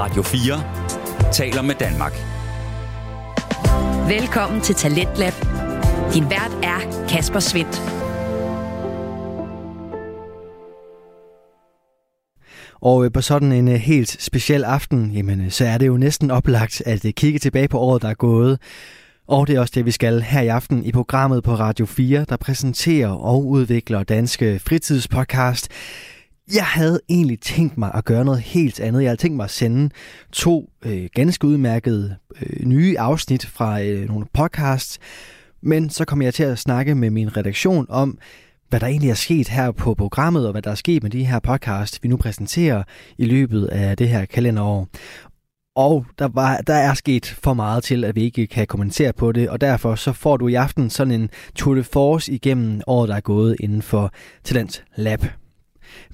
Radio 4 taler med Danmark. Velkommen til Talentlab. Din vært er Kasper Svendt. Og øh, på sådan en øh, helt speciel aften, jamen, øh, så er det jo næsten oplagt at kigge tilbage på året, der er gået. Og det er også det, vi skal her i aften i programmet på Radio 4, der præsenterer og udvikler Danske Fritidspodcast. Jeg havde egentlig tænkt mig at gøre noget helt andet. Jeg havde tænkt mig at sende to øh, ganske udmærkede øh, nye afsnit fra øh, nogle podcasts, men så kom jeg til at snakke med min redaktion om, hvad der egentlig er sket her på programmet, og hvad der er sket med de her podcasts, vi nu præsenterer i løbet af det her kalenderår. Og der, var, der er sket for meget til, at vi ikke kan kommentere på det, og derfor så får du i aften sådan en tour de force igennem året, der er gået inden for Talent Lab.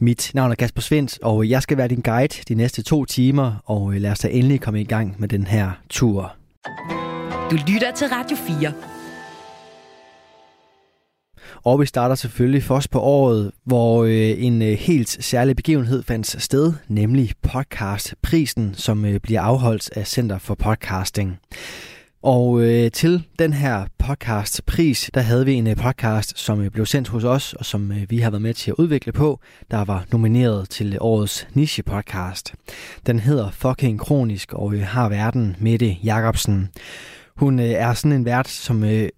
Mit navn er Kasper Svendt, og jeg skal være din guide de næste to timer, og lad os da endelig komme i gang med den her tur. Du lytter til Radio 4. Og vi starter selvfølgelig først på året, hvor øh, en øh, helt særlig begivenhed fandt sted, nemlig podcastprisen, som øh, bliver afholdt af Center for Podcasting. Og øh, til den her podcastpris, der havde vi en øh, podcast, som øh, blev sendt hos os, og som øh, vi har været med til at udvikle på, der var nomineret til øh, årets niche podcast. Den hedder Fucking Kronisk og øh, har verden Mette Jacobsen. Hun øh, er sådan en vært, som øh,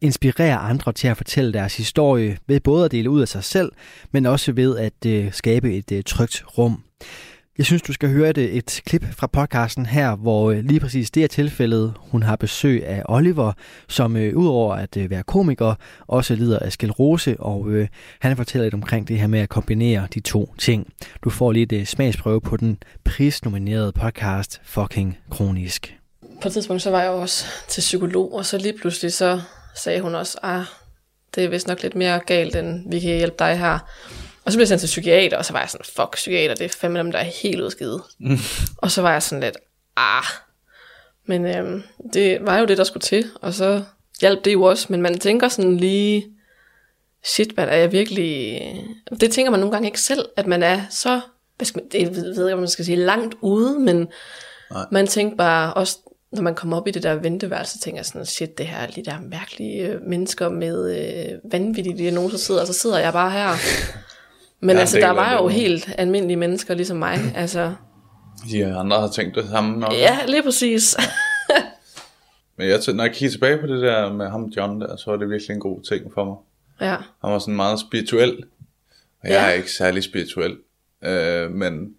inspirerer andre til at fortælle deres historie ved både at dele ud af sig selv, men også ved at øh, skabe et øh, trygt rum. Jeg synes, du skal høre et, et klip fra podcasten her, hvor øh, lige præcis det er tilfældet. Hun har besøg af Oliver, som øh, udover at øh, være komiker, også lider af sklerose, og øh, han fortæller lidt omkring det her med at kombinere de to ting. Du får lige et øh, smagsprøve på den prisnominerede podcast Fucking Kronisk. På et tidspunkt så var jeg også til psykolog, og så lige pludselig så sagde hun også, ah, det er vist nok lidt mere galt, end vi kan hjælpe dig her. Og så blev jeg sendt til psykiater, og så var jeg sådan, fuck, psykiater, det er fandme dem, der er helt udskidet. Mm. Og så var jeg sådan lidt, ah. Men øhm, det var jo det, der skulle til, og så hjalp det jo også. Men man tænker sådan lige, shit, hvad er jeg virkelig... Det tænker man nogle gange ikke selv, at man er så, hvad skal man, det ved jeg ikke, hvad man skal sige, langt ude, men Nej. man tænker bare også, når man kommer op i det der venteværelse, tænker jeg sådan, shit, det her er de der mærkelige øh, mennesker med øh, vanvittige diagnoser sidder, og så sidder jeg bare her. Men ja, altså, der var jo helt almindelige mennesker, ligesom mig. Altså, de andre har tænkt det samme nok. Ja, lige præcis. Men jeg, når jeg kigger tilbage på det der med ham John der, så var det virkelig en god ting for mig. Ja. Han var sådan meget spirituel. Og jeg ja. er ikke særlig spirituel. Øh, men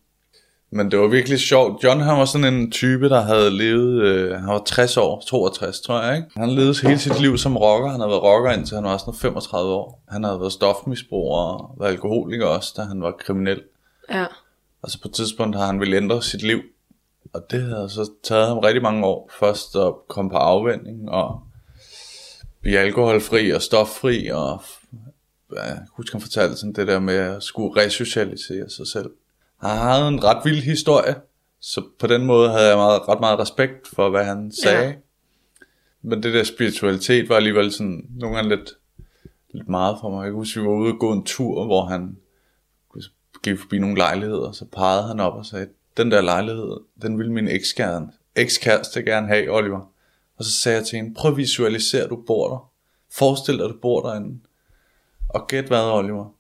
men det var virkelig sjovt. John han var sådan en type, der havde levet, øh, han var 60 år, 62 tror jeg, ikke? Han levede hele sit liv som rocker. Han havde været rocker indtil han var sådan 35 år. Han havde været stofmisbruger og været alkoholiker også, da han var kriminel. Ja. Og så på et tidspunkt har han ville ændre sit liv. Og det havde så taget ham rigtig mange år. Først at komme på afvending og blive alkoholfri og stoffri. Og jeg husker han fortalte sådan det der med at skulle resocialisere sig selv han havde en ret vild historie, så på den måde havde jeg meget, ret meget respekt for, hvad han sagde. Ja. Men det der spiritualitet var alligevel sådan nogle gange lidt, lidt meget for mig. Jeg kan huske, vi var ude og gå en tur, hvor han gik forbi nogle lejligheder, så pegede han op og sagde, den der lejlighed, den ville min ekskæreste, ekskæreste gerne have, Oliver. Og så sagde jeg til hende, prøv at visualisere, at du bor der. Forestil dig, at du bor derinde. Og gæt hvad, Oliver?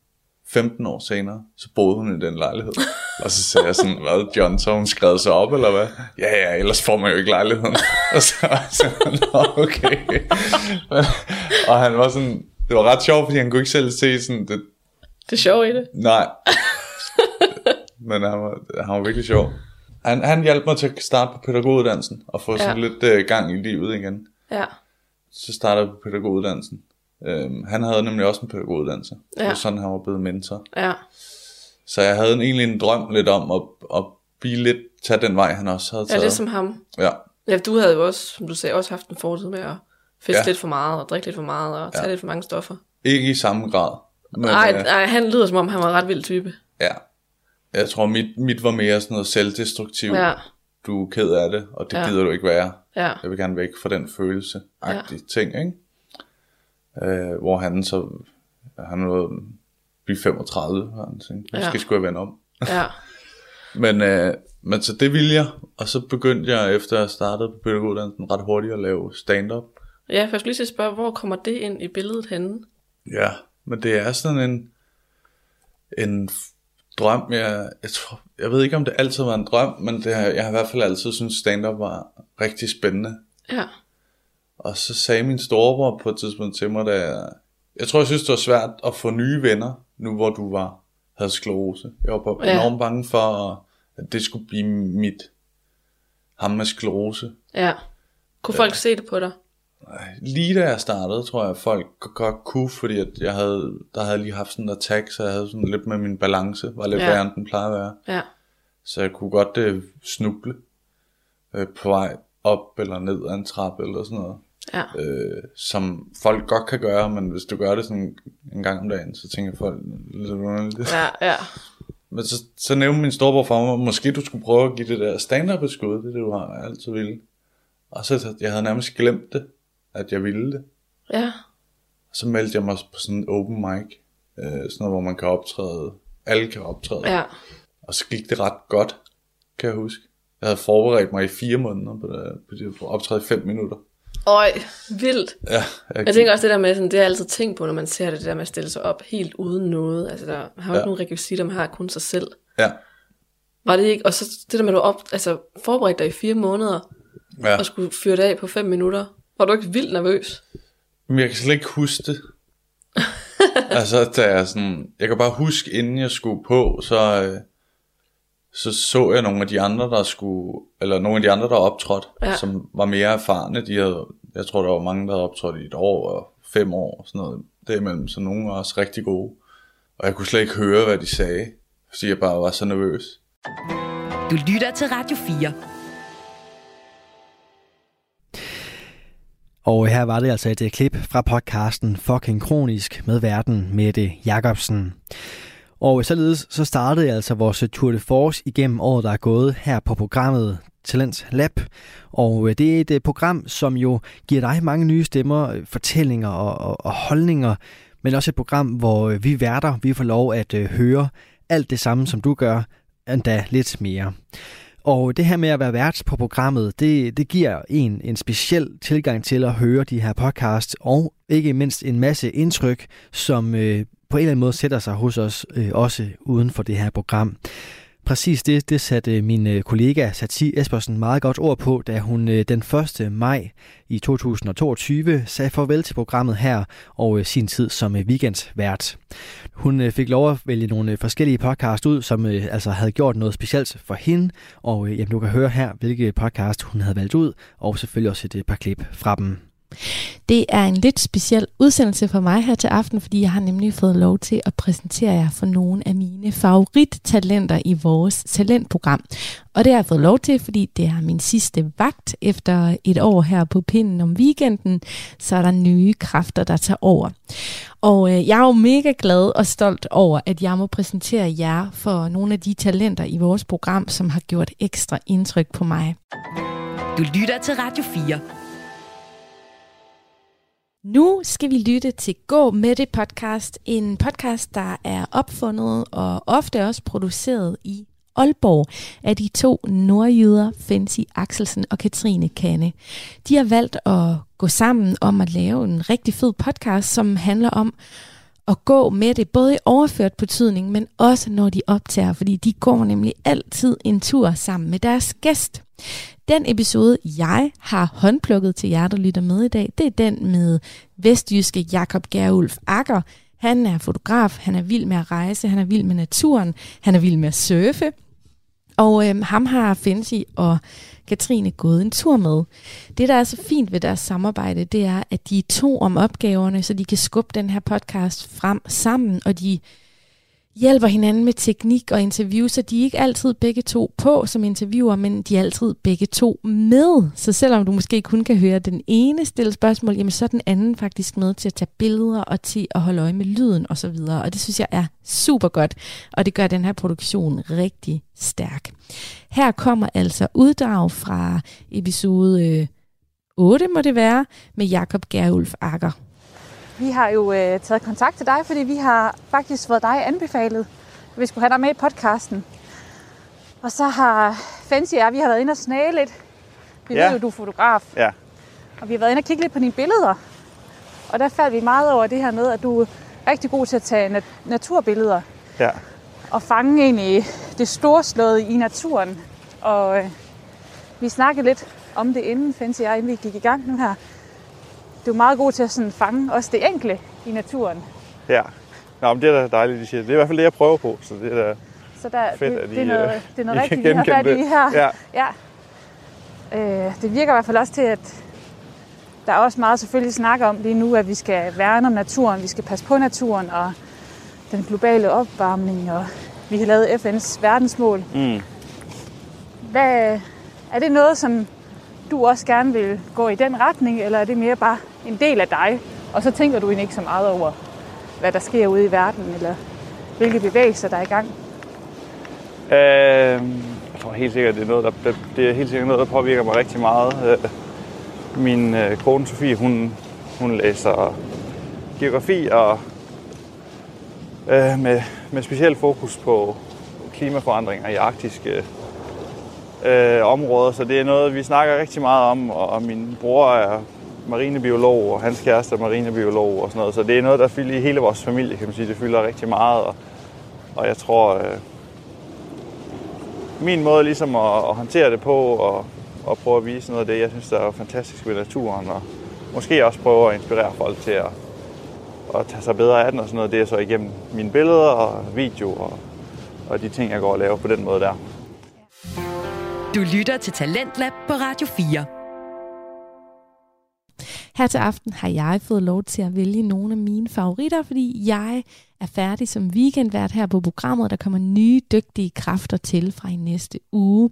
15 år senere, så boede hun i den lejlighed. Og så sagde jeg sådan, hvad, John, så hun skrevet sig op, eller hvad? Ja, ja, ellers får man jo ikke lejligheden. og så, så okay. Men, og han var sådan, det var ret sjovt, fordi han kunne ikke selv se sådan, det, det er sjovt i det. Nej. Men han var, han var virkelig sjov. Han, han hjalp mig til at starte på pædagoguddannelsen, og få ja. sådan lidt uh, gang i livet igen. Ja. Så startede jeg på pædagoguddannelsen. Øhm, han havde nemlig også en pædagoguddannelse. Ja. Det var sådan, han var blevet mentor. Ja. Så jeg havde en, egentlig en drøm lidt om at, at blive lidt, tage den vej, han også havde taget. Ja, lidt som ham. Ja. Ja, du havde jo også, som du sagde, også haft en fortid med at feste ja. lidt for meget, og drikke lidt for meget, og tage ja. lidt for mange stoffer. Ikke i samme grad. Nej, øh, han lyder som om, han var en ret vild type. Ja. Jeg tror, mit, mit var mere sådan noget selvdestruktivt. Ja. Du er ked af det, og det ja. gider du ikke være. Ja. Jeg vil gerne væk fra den følelse ja. ting, ikke? Øh, hvor han så, han nåede blive 35, og han tænkte, måske ja. skulle jeg vende om. Ja. Men øh, men så det ville jeg, og så begyndte jeg, efter jeg startede på pædagoguddannelsen, ret hurtigt at lave stand-up. Ja, for jeg skulle lige spørge, hvor kommer det ind i billedet henne? Ja, men det er sådan en, en drøm, jeg, jeg, tror, jeg ved ikke, om det altid var en drøm, men det har, jeg har i hvert fald altid syntes, stand-up var rigtig spændende. Ja. Og så sagde min storebror på et tidspunkt til mig, da jeg, jeg tror, jeg synes, det var svært at få nye venner, nu hvor du var, havde sklerose. Jeg var på, Ja. enormt bange for, at det skulle blive mit, ham med sklerose. Ja. Kunne folk se det på dig? Lige da jeg startede, tror jeg, folk godt kunne, fordi at jeg havde, der havde lige haft sådan en attack, så jeg havde sådan lidt med min balance, var lidt ja. værre, end den plejede at være. Ja. Så jeg kunne godt øh, snuble øh, på vej op eller ned ad en trappe eller sådan noget. Ja. Øh, som folk godt kan gøre, men hvis du gør det sådan en gang om dagen, så tænker folk lidt underligt. Ja, ja. Men så, så nævnte min storebror for mig, måske du skulle prøve at give det der stand-up et skud, det er det du har altid ville. Og så jeg havde nærmest glemt det, at jeg ville det. Ja. Så meldte jeg mig på sådan en open mic, øh, sådan noget, hvor man kan optræde, alle kan optræde. Ja. Og så gik det ret godt, kan jeg huske. Jeg havde forberedt mig i fire måneder på det, på det at optræde i fem minutter. Øj, vildt. Ja, jeg, Jeg tænker også det der med, sådan, det har jeg altid tænkt på, når man ser det, det der med at stille sig op helt uden noget. Altså, der har jo ikke Ja. nogen rekvisitter, man har kun sig selv. Ja, Var det ikke? Og så det der med, at du op, altså, forberedte dig i fire måneder, ja. og skulle fyre det af på fem minutter. Var du ikke vildt nervøs? Men jeg kan slet ikke huske det. altså, da jeg sådan... Jeg kan bare huske, inden jeg skulle på, så... Øh, så så jeg nogle af de andre, der skulle... Eller nogle af de andre, der optrådte, Ja. som var mere erfarne. De havde, jeg tror, der var mange, der havde optrådt i et år og fem år og sådan noget. Derimellem, så nogle var også rigtig gode. Og jeg kunne slet ikke høre, hvad de sagde, fordi jeg bare var så nervøs. Du lytter til Radio 4. Og her var det altså et øh, klip fra podcasten Fucking Kronisk med verden Mette Jacobsen. Og således så startede jeg altså vores øh, Tour de Force igennem året, der er gået her på programmet Talent Lab. Og øh, det er et øh, program, som jo giver dig mange nye stemmer, fortællinger og, og, og holdninger, men også et program, hvor vi værter, vi får lov at høre alt det samme, som du gør, endda lidt mere. Og det her med at være vært på programmet, det, det giver en en speciel tilgang til at høre de her podcasts, og ikke mindst en masse indtryk, som øh, på en eller anden måde sætter sig hos os, øh, også uden for det her program. Præcis det, det satte øh, min øh, kollega Sati Espersen meget godt ord på, da hun øh, den 1. maj i 2022 sagde farvel til programmet her og sin tid som weekendsvært. Hun fik lov at vælge nogle forskellige podcast ud, som altså havde gjort noget specielt for hende, og jamen, du kan høre her, hvilke podcast hun havde valgt ud, og selvfølgelig også et par klip fra dem. Det er en lidt speciel udsendelse for mig her til aften, fordi jeg har nemlig fået lov til at præsentere jer for nogle af mine favorittalenter i vores talentprogram. Og det har jeg fået lov til, fordi det er min sidste vagt efter et år her på pinden om weekenden, så er der nye kræfter, der tager over. Og øh, jeg er jo mega glad og stolt over, at jeg må præsentere jer for nogle af de talenter i vores program, som har gjort ekstra indtryk på mig. Du lytter til Radio 4. Nu skal vi lytte til Gå med det podcast. En podcast, der er opfundet og ofte også produceret i Aalborg af de to nordjyder, Fancy Axelsen og Katrine Kanne. De har valgt at gå sammen om at lave en rigtig fed podcast, som handler om at gå med det, både i overført betydning, men også når de optager, fordi de går nemlig altid en tur sammen med deres gæst. Den episode, jeg har håndplukket til jer, der lytter med i dag, det er den med vestjyske Jakob Gerulf Akker. Han er fotograf, han er vild med at rejse, han er vild med naturen, han er vild med at surfe. Og øhm, ham har Fancy og Katrine gået en tur med. Det, der er så fint ved deres samarbejde, det er, at de er to om opgaverne, så de kan skubbe den her podcast frem sammen, og de hjælper hinanden med teknik og interview, så de er ikke altid begge to på som interviewer, men de er altid begge to med. Så selvom du måske kun kan høre den ene stille spørgsmål, jamen så er den anden faktisk med til at tage billeder og til at holde øje med lyden osv. Og, så videre. og det synes jeg er super godt, og det gør den her produktion rigtig stærk. Her kommer altså uddrag fra episode øh, 8, må det være, med Jakob Gerulf Akker. Vi har jo øh, taget kontakt til dig, fordi vi har faktisk fået dig anbefalet, at vi skulle have dig med i podcasten. Og så har Fancy og jeg, vi har været inde og snage lidt. Vi Ja. ved jo, du er fotograf. Ja. Og vi har været inde og kigge lidt på dine billeder. Og der faldt vi meget over det her med, at du er rigtig god til at tage nat- naturbilleder. Ja. Og fange egentlig det storslåede i naturen. Og øh, vi snakkede lidt om det inden, Fancy og jeg, inden vi gik i gang nu her. Du er meget god til at sådan fange også det enkle i naturen. Ja. Nå, men det er da dejligt, de siger. Det er i hvert fald det, jeg prøver på, så det er da Så der, fedt, det, at I, det, er noget, øh, det er noget I kan rigtigt, i genkende det. her. Ja. ja. Øh, det virker i hvert fald også til, at der er også meget selvfølgelig snak om lige nu, at vi skal værne om naturen, vi skal passe på naturen og den globale opvarmning, og vi har lavet FN's verdensmål. Mm. Hvad, er det noget, som du også gerne vil gå i den retning, eller er det mere bare en del af dig, og så tænker du egentlig ikke så meget over, hvad der sker ude i verden, eller hvilke bevægelser, der er i gang? Øh, jeg tror helt sikkert, det er noget, der, det er helt sikkert noget, der påvirker mig rigtig meget. Øh, min øh, kone Sofie, hun, hun læser geografi og øh, med, med speciel fokus på klimaforandringer i arktiske øh, øh, områder. Så det er noget, vi snakker rigtig meget om, og, og min bror er marinebiolog, og hans kæreste er marinebiolog og sådan noget. Så det er noget, der fylder i hele vores familie, kan man sige. Det fylder rigtig meget, og, og jeg tror, øh, min måde ligesom at, at håndtere det på og, og prøve at vise noget af det, jeg synes, der er fantastisk ved naturen. Og måske også prøve at inspirere folk til at, at tage sig bedre af den og sådan noget. Det er så igennem mine billeder og video og, og de ting, jeg går og laver på den måde der. Du lytter til Talentlab på Radio 4. Her til aften har jeg fået lov til at vælge nogle af mine favoritter, fordi jeg er færdig som weekendvært her på programmet. Der kommer nye dygtige kræfter til fra i næste uge.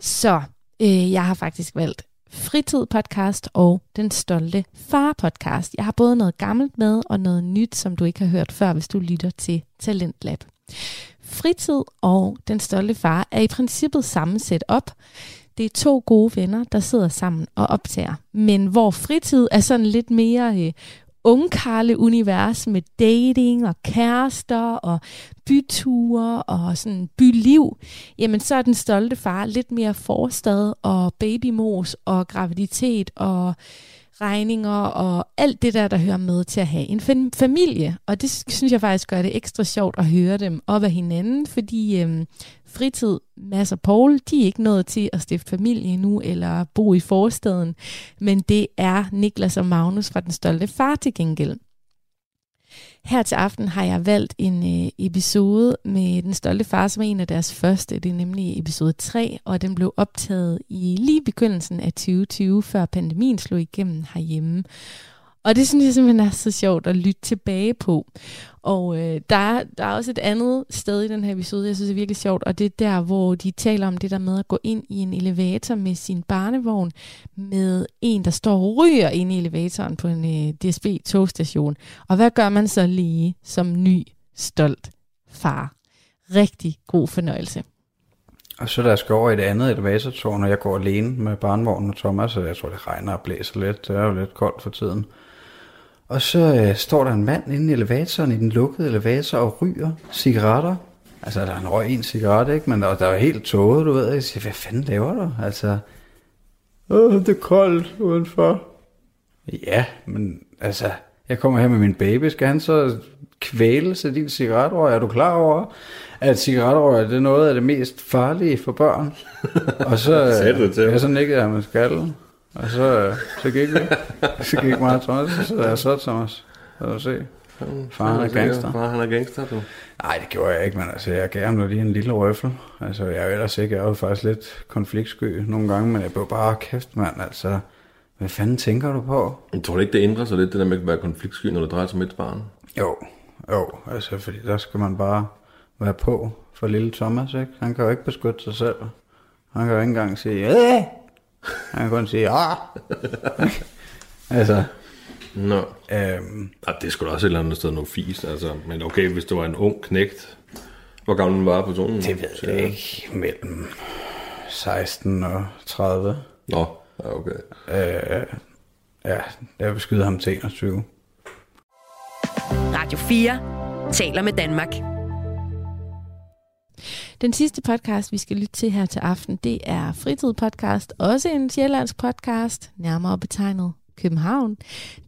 Så øh, jeg har faktisk valgt Fritid podcast og Den Stolte Far podcast. Jeg har både noget gammelt med og noget nyt, som du ikke har hørt før, hvis du lytter til Talentlab. Fritid og Den Stolte Far er i princippet samme op. Det er to gode venner, der sidder sammen og optager. Men hvor fritid er sådan lidt mere øh, ungkarle-univers med dating og kærester og byture og sådan byliv, jamen så er den stolte far lidt mere forstad og babymos og graviditet og regninger og alt det der, der hører med til at have en familie. Og det synes jeg faktisk gør det ekstra sjovt at høre dem op af hinanden, fordi øhm, fritid, Mads og Paul, de er ikke nået til at stifte familie nu eller bo i forstaden, men det er Niklas og Magnus fra Den Stolte Far til gengæld. Her til aften har jeg valgt en øh, episode med Den Stolte Far, som er en af deres første. Det er nemlig episode 3, og den blev optaget i lige begyndelsen af 2020, før pandemien slog igennem herhjemme. Og det synes jeg simpelthen er så sjovt at lytte tilbage på. Og øh, der, er, der er også et andet sted i den her episode, jeg synes er virkelig sjovt, og det er der, hvor de taler om det der med at gå ind i en elevator med sin barnevogn, med en, der står og ryger inde i elevatoren på en øh, DSB-togstation. Og hvad gør man så lige som ny, stolt far? Rigtig god fornøjelse. Og så der skal over i det andet elevatortårn, og jeg går alene med barnvognen og Thomas, og jeg tror, det regner og blæser lidt. Det er jo lidt koldt for tiden. Og så øh, står der en mand inde i elevatoren, i den lukkede elevator, og ryger cigaretter. Altså, der er en røg en cigaret, ikke? Men der, der er helt tåget, du ved. Jeg siger, hvad fanden laver du? Altså, Åh, det er koldt udenfor. Ja, men altså, jeg kommer her med min baby. Skal han så kvæles af din cigaretrøg? Er du klar over, at cigaretrøg det er noget af det mest farlige for børn? Og så, det til ham? jeg så nikkede jeg med skallen. Og så, så gik vi. Så gik mig og Thomas, så jeg så, Thomas. Så du se. Far, han er gangster. Far, han er gangster, du. Nej, det gjorde jeg ikke, men altså, jeg gav ham nu lige en lille røffel. Altså, jeg er jo ellers ikke, jeg er jo faktisk lidt konfliktsky nogle gange, men jeg blev bare kæft, mand, altså. Hvad fanden tænker du på? Jeg tror ikke, det ændrer sig lidt, det der med at være konfliktsky, når det drejer sig et barn. Jo, jo, altså, fordi der skal man bare være på for lille Thomas, ikke? Han kan jo ikke beskytte sig selv. Han kan jo ikke engang sige, Æh! Han kan kun sige, ah! altså, Nå. øhm, Ja, det skulle da også et eller andet sted noget fis, altså. Men okay, hvis det var en ung knægt, hvor gammel var personen? det ved jeg ikke, mellem 16 og 30. Nå, ja, okay. Øh, ja, jeg beskyder ham til 21. Radio 4 taler med Danmark. Den sidste podcast, vi skal lytte til her til aften, det er Fritid Podcast. Også en sjællandsk podcast, nærmere betegnet København.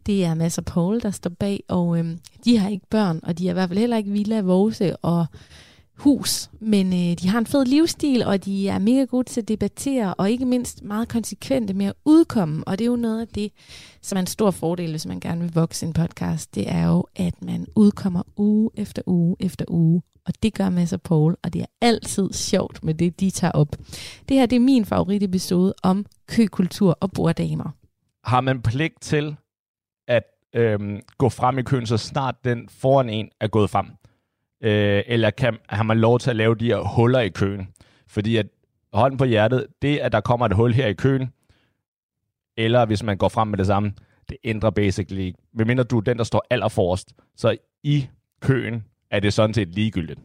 Det er Mads og Paul, der står bag, og øhm, de har ikke børn, og de er i hvert fald heller ikke Villa Vose og hus, men øh, de har en fed livsstil, og de er mega gode til at debattere, og ikke mindst meget konsekvente med at udkomme, og det er jo noget af det, som er en stor fordel, hvis man gerne vil vokse en podcast, det er jo, at man udkommer uge efter uge efter uge, og det gør Mads og Paul, og det er altid sjovt med det, de tager op. Det her det er min favoritepisode om køkultur og borddamer. Har man pligt til at øhm, gå frem i køen, så snart den foran en er gået frem? Øh, eller kan, har man lov til at lave de her huller i køen? Fordi at hånden på hjertet, det at der kommer et hul her i køen, eller hvis man går frem med det samme, det ændrer basically ikke. Medmindre du er den, der står allerforrest, så i køen er det sådan set ligegyldigt.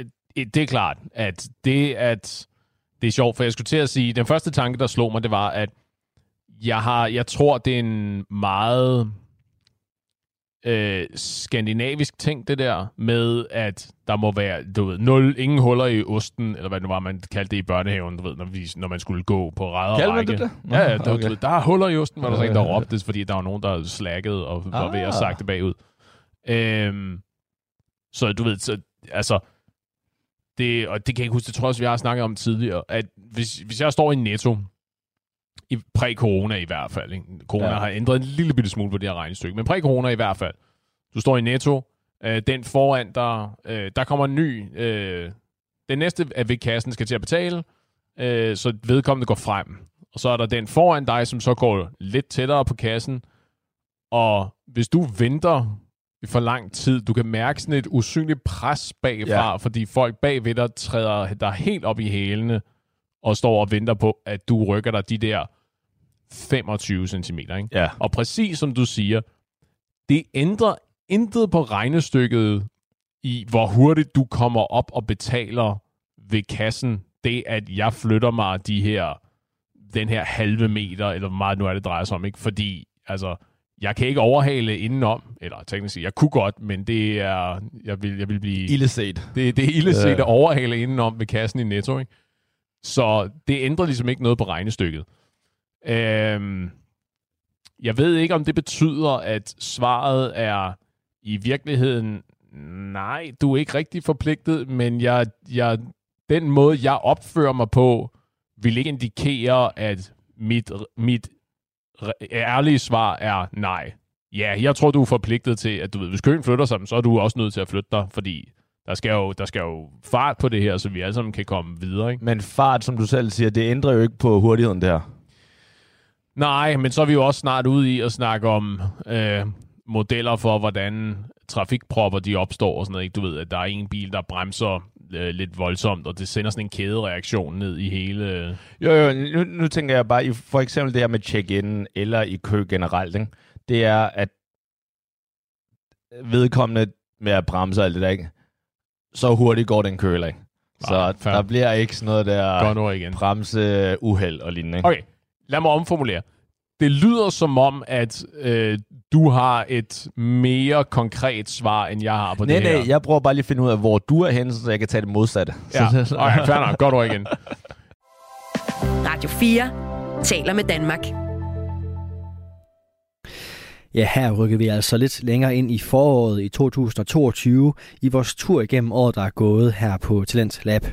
Øh, det er klart, at det, at det er sjovt, for jeg skulle til at sige, den første tanke, der slog mig, det var, at jeg, har, jeg tror, det er en meget øh, skandinavisk ting, det der med, at der må være, du ved, nul, ingen huller i osten, eller hvad det var, man kaldte det i børnehaven, du ved, når, vi, når man skulle gå på ræd og række. det det? Ja, ja, der, Okay. okay. der er huller i osten, var der så en, der råbte, fordi der var nogen, der slækkede og var ved at Ah. sagt det bagud. Øhm, så du ved, så, altså, det, og det kan jeg ikke huske, det tror jeg også, vi har snakket om tidligere, at hvis, hvis jeg står i Netto, i præ-corona i hvert fald, ikke? corona Ja. har ændret en lille bitte smule på det her regnestykke, men præ-corona i hvert fald, du står i Netto, øh, den foran dig, øh, der kommer en ny, øh, den næste er ved kassen skal til at betale, øh, så vedkommende går frem. Og så er der den foran dig, som så går lidt tættere på kassen, og hvis du venter i for lang tid, du kan mærke sådan et usynligt pres bagfra, Ja. fordi folk bagved dig træder der helt op i hælene, og står og venter på, at du rykker dig de der 25 cm. Ikke? Ja. Og præcis som du siger, det ændrer intet på regnestykket i, hvor hurtigt du kommer op og betaler ved kassen. Det, at jeg flytter mig de her, den her halve meter, eller hvor meget nu er det drejer sig om, ikke? Fordi, altså, jeg kan ikke overhale indenom, eller teknisk set, jeg kunne godt, men det er, jeg vil, jeg vil blive... Illeset. Det, det er illeset Ja. at overhale indenom ved kassen i Netto, ikke? Så det ændrer ligesom ikke noget på regnestykket. Øhm, jeg ved ikke, om det betyder, at svaret er i virkeligheden, nej, du er ikke rigtig forpligtet, men jeg, jeg, den måde, jeg opfører mig på, vil ikke indikere, at mit, mit ærlige svar er nej. Ja, jeg tror, du er forpligtet til, at du ved, hvis køen flytter sig, så er du også nødt til at flytte dig, fordi der skal jo, der skal jo fart på det her, så vi alle sammen kan komme videre. Ikke? Men fart, som du selv siger, det ændrer jo ikke på hurtigheden der. Nej, men så er vi jo også snart ude i at snakke om øh, modeller for, hvordan trafikpropper de opstår og sådan noget. Ikke? Du ved, at der er en bil, der bremser øh, lidt voldsomt, og det sender sådan en kædereaktion ned i hele... Jo, jo, nu, nu tænker jeg bare, i for eksempel det her med check-in, eller i kø generelt, ikke? det er, at vedkommende med at bremse alt det der, ikke? så hurtigt går den kø heller ikke. Så Nej, der bliver ikke sådan noget der igen. bremse uheld og lignende. Ikke? Okay, lad mig omformulere. Det lyder som om, at øh, du har et mere konkret svar, end jeg har på Nej, det her. nej, jeg prøver bare lige at finde ud af, hvor du er henne, så jeg kan tage det modsatte. Ja, okay, fair nok. Godt ord igen. Radio 4 taler med Danmark. Ja, her rykker vi altså lidt længere ind i foråret i 2022 i vores tur igennem året, der er gået her på Talent Lab.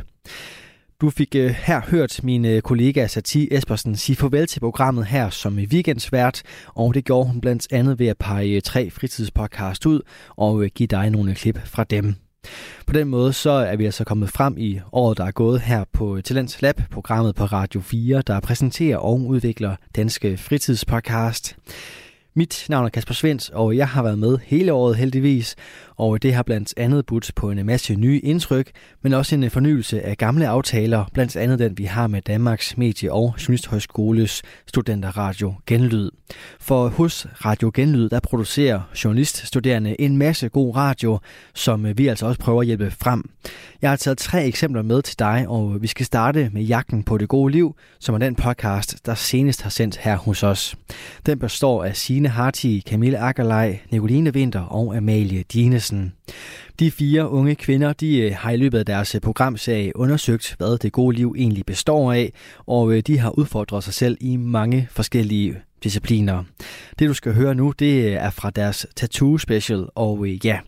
Du fik øh, her hørt min øh, kollega Sati Espersen sige farvel til programmet her som øh, weekendsvært, og det gjorde hun blandt andet ved at pege tre fritidspodcast ud og give dig nogle klip fra dem. På den måde så er vi altså kommet frem i året, der er gået her på Talents Lab, programmet på Radio 4, der præsenterer og udvikler danske fritidspodcast. Mit navn er Kasper Svens, og jeg har været med hele året heldigvis, og det har blandt andet budt på en masse nye indtryk, men også en fornyelse af gamle aftaler, blandt andet den vi har med Danmarks Medie- og Journalisthøjskoles studenterradio Genlyd. For hos Radio Genlyd, der producerer journaliststuderende en masse god radio, som vi altså også prøver at hjælpe frem. Jeg har taget tre eksempler med til dig, og vi skal starte med Jagten på det gode liv, som er den podcast, der senest har sendt her hos os. Den består af Signe Harti, Camille Akkerlej, Nicoline Vinter og Amalie Dines. Pallesen. De fire unge kvinder de øh, har i løbet af deres øh, programserie undersøgt, hvad det gode liv egentlig består af, og øh, de har udfordret sig selv i mange forskellige discipliner. Det du skal høre nu, det er fra deres tattoo special, og ja,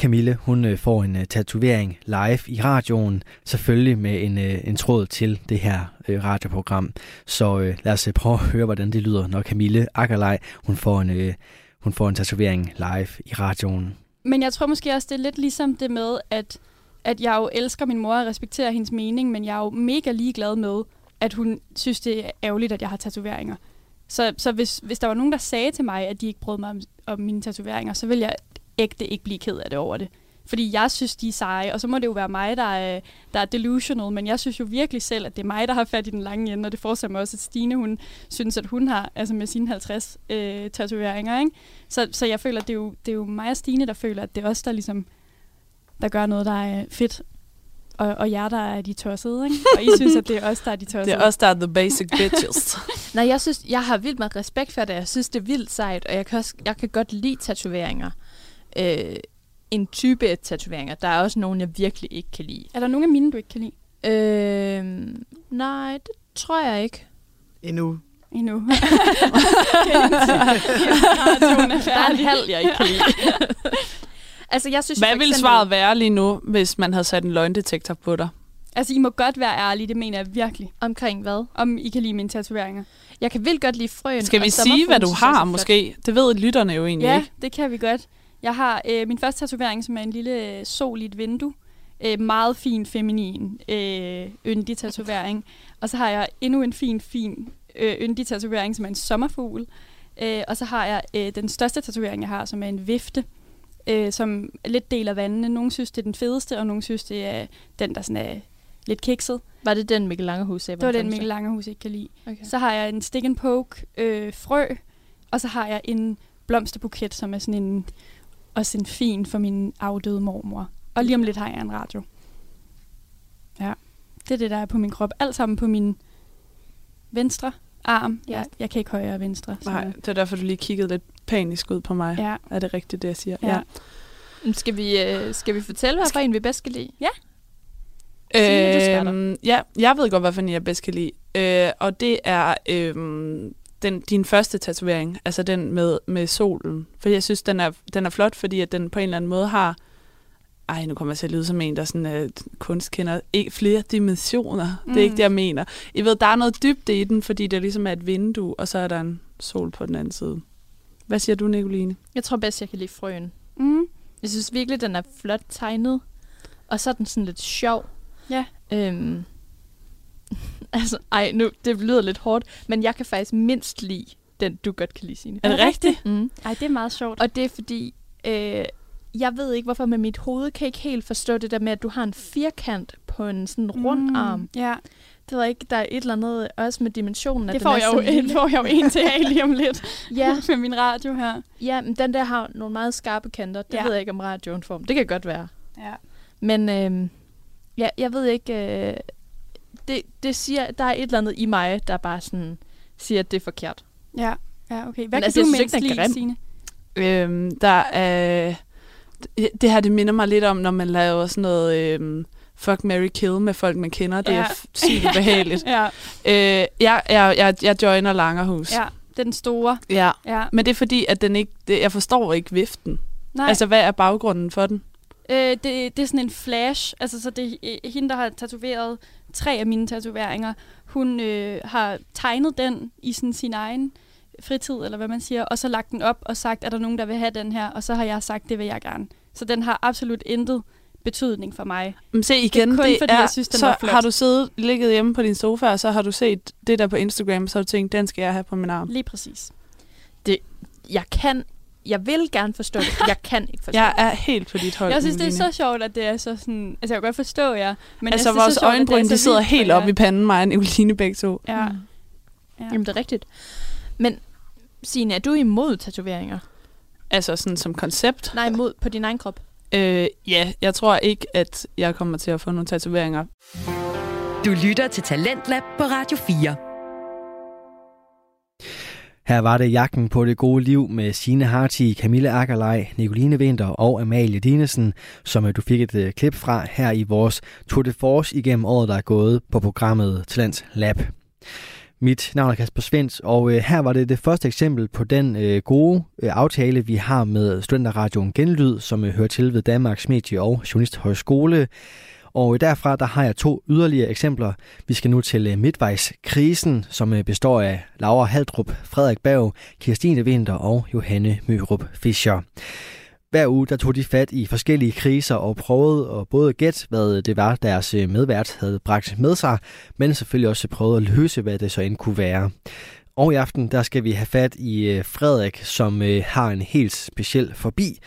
Camille hun får en tatovering live i radioen, selvfølgelig med en, en tråd til det her radioprogram. Så lad os prøve at høre, hvordan det lyder, når Camille Akkerlej, hun får en, hun får en tatovering live i radioen. Men jeg tror måske også, det er lidt ligesom det med, at, at jeg jo elsker min mor og respekterer hendes mening, men jeg er jo mega ligeglad med, at hun synes, det er ærgerligt, at jeg har tatoveringer. Så, så hvis, hvis der var nogen, der sagde til mig, at de ikke brød mig om, om mine tatoveringer, så ville jeg ægte ikke blive ked af det over det. Fordi jeg synes, de er seje, og så må det jo være mig, der er, der er delusional, men jeg synes jo virkelig selv, at det er mig, der har fat i den lange ende, og det forestiller mig også, at Stine, hun synes, at hun har, altså med sine 50 øh, tatoveringer, ikke? Så, så jeg føler, at det er, jo, det er jo mig og Stine, der føler, at det er os, der ligesom, der gør noget, der er fedt og, og jer, der er de tossede, ikke? Og I synes, at det er os, der er de tossede. Det er os, der er the basic bitches. Nej, jeg synes, jeg har vildt meget respekt for det. Jeg synes, det er vildt sejt, og jeg kan, også, jeg kan godt lide tatoveringer. Øh, en type af tatoveringer. Der er også nogle, jeg virkelig ikke kan lide. Er der nogle af mine, du ikke kan lide? Øh, nej, det tror jeg ikke. Endnu. Endnu. der er en halv, jeg ikke kan lide. altså, jeg synes Hvad ville eksempel- svaret være lige nu, hvis man havde sat en løgndetektor på dig? Altså, I må godt være ærlige, det mener jeg virkelig. Omkring hvad? Om I kan lide mine tatoveringer. Jeg kan vildt godt lide frøen. Skal vi sige, hvad du har måske? Det ved lytterne jo egentlig Ja, ikke. det kan vi godt. Jeg har øh, min første tatovering, som er en lille øh, sol i et vindue. Øh, meget fin, feminin, øh, yndig tatovering. Og så har jeg endnu en fin, fin, øh, yndig tatovering, som er en sommerfugl. Øh, og så har jeg øh, den største tatovering, jeg har, som er en vifte, øh, som lidt deler vandene. Nogle synes, det er den fedeste, og nogle synes, det er den, der sådan er lidt kikset. Var det den Mikkel Langerhus sagde? Det var den, Mikkel Langerhus ikke kan lide. Okay. Så har jeg en stick and poke øh, frø, og så har jeg en blomsterbuket, som er sådan en, også en fin for min afdøde mormor. Og lige om lidt har jeg en radio. Ja, det er det, der er på min krop. Alt sammen på min venstre arm. Ja. Jeg, jeg kan ikke højre og venstre. så- Nej, det er derfor, du lige kiggede lidt panisk ud på mig. Ja. Er det rigtigt, det jeg siger? Ja. Men Skal vi, øh, skal vi fortælle, hvad for en vi bedst kan lide? Ja. Signe. Øhm, ja, jeg ved godt, hvad for en jeg bedst kan lide. Øh, og det er øhm, den, din første tatovering, altså den med, med solen. For jeg synes, den er, den er flot, fordi at den på en eller anden måde har... Ej, nu kommer jeg til at lyde som en, der sådan, øh, kunstkender. Ikke flere dimensioner. Mm. Det er ikke Mm. det, jeg mener. I ved, der er noget dybde i den, fordi det ligesom er et vindue, og så er der en sol på den anden side. Hvad siger du, Nicoline? Jeg tror bedst, jeg kan lide frøen. Mm. Jeg synes virkelig, den er flot tegnet. Og så er den sådan lidt sjov. Ja. Øhm, altså, ej, nu, det lyder lidt hårdt, men jeg kan faktisk mindst lide den, du godt kan lide, Signe. Er det rigtigt? Mm. Ej, det er meget sjovt. Og det er fordi, øh, jeg ved ikke, hvorfor med mit hoved kan jeg ikke helt forstå det der med, at du har en firkant på en sådan rund Mm, arm. Ja, Det var ikke, der er et eller andet også med dimensionen. at det får jeg, jo, lille. får jeg jo en til af lige om lidt. Ja. med min radio her. Ja, men den der har nogle meget skarpe kanter. Det ja. ved jeg ikke, om radioen får. Det kan godt være. Ja. Men øh, ja, jeg ved ikke... Øh, det, det siger, der er et eller andet i mig, der bare sådan siger, at det er forkert. Ja, ja okay. Hvad Men kan altså, du mindst er lide. Signe? Øhm, der er... Det- Det her, det minder mig lidt om, når man laver sådan noget øhm, fuck, Mary kill med folk, man kender. Det Ja. er sygt behageligt. Ja, øh, jeg, jeg, jeg, jeg joiner Langerhus. ja, den store. ja. Ja. Men det er fordi, at den ikke, det, jeg forstår ikke viften. Nej, Altså, hvad er baggrunden for den? øh, det, det er sådan en flash. Altså, så det er øh, hende, der har tatoveret tre af mine tatoveringer. Hun øh, har tegnet den i sådan sin egen fritid, eller hvad man siger, og så lagt den op og sagt, er der nogen, der vil have den her? Og så har jeg sagt, det vil jeg gerne. Så den har absolut intet betydning for mig. Men se igen, kun fordi, jeg synes, den så var flot. har du siddet, ligget hjemme på din sofa, og så har du set det der på Instagram, så har du tænkt, den skal jeg have på min arm. Lige præcis. Jeg kan... Jeg vil gerne forstå det. Jeg kan ikke forstå Jeg det. er helt på dit hold, Jeg synes, det er så sjovt, at det er så sådan... Altså, jeg kan godt forstå jer. Men Altså, jeg synes, vores det er så sjovt, øjenbryn, de sidder helt op i panden, mig og Nicoline begge to. Ja. Mm. ja. Jamen, det er rigtigt. Men, Signe, er du imod tatoveringer? Altså sådan som koncept. Nej, imod på din egen krop. Øh, ja, jeg tror ikke, at jeg kommer til at få nogle tatoveringer. Du lytter til Talentlab på Radio 4. Her var det jagten på det gode liv med Sine Harti, Camille Akkerlej, Nicoline Vinter og Amalie Dinesen, som øh, du fik et øh, klip fra her i vores Tour de Force igennem året, der er gået på programmet Talents Lab. Mit navn er Kasper Svens, og øh, her var det det første eksempel på den øh, gode øh, aftale, vi har med Studenterradioen Genlyd, som øh, hører til ved Danmarks Medie- og Journalisthøjskole. Og derfra der har jeg to yderligere eksempler. Vi skal nu til øh, midtvejskrisen, som øh, består af Laura Haldrup, Frederik Berg, Kirstine Vinter og Johanne Mørup Fischer. Hver uge der tog de fat i forskellige kriser og prøvede at både gætte, hvad det var, deres øh, medvært havde bragt med sig, men selvfølgelig også prøvede at løse, hvad det så end kunne være. Og i aften der skal vi have fat i Frederik, som har en helt speciel forbi,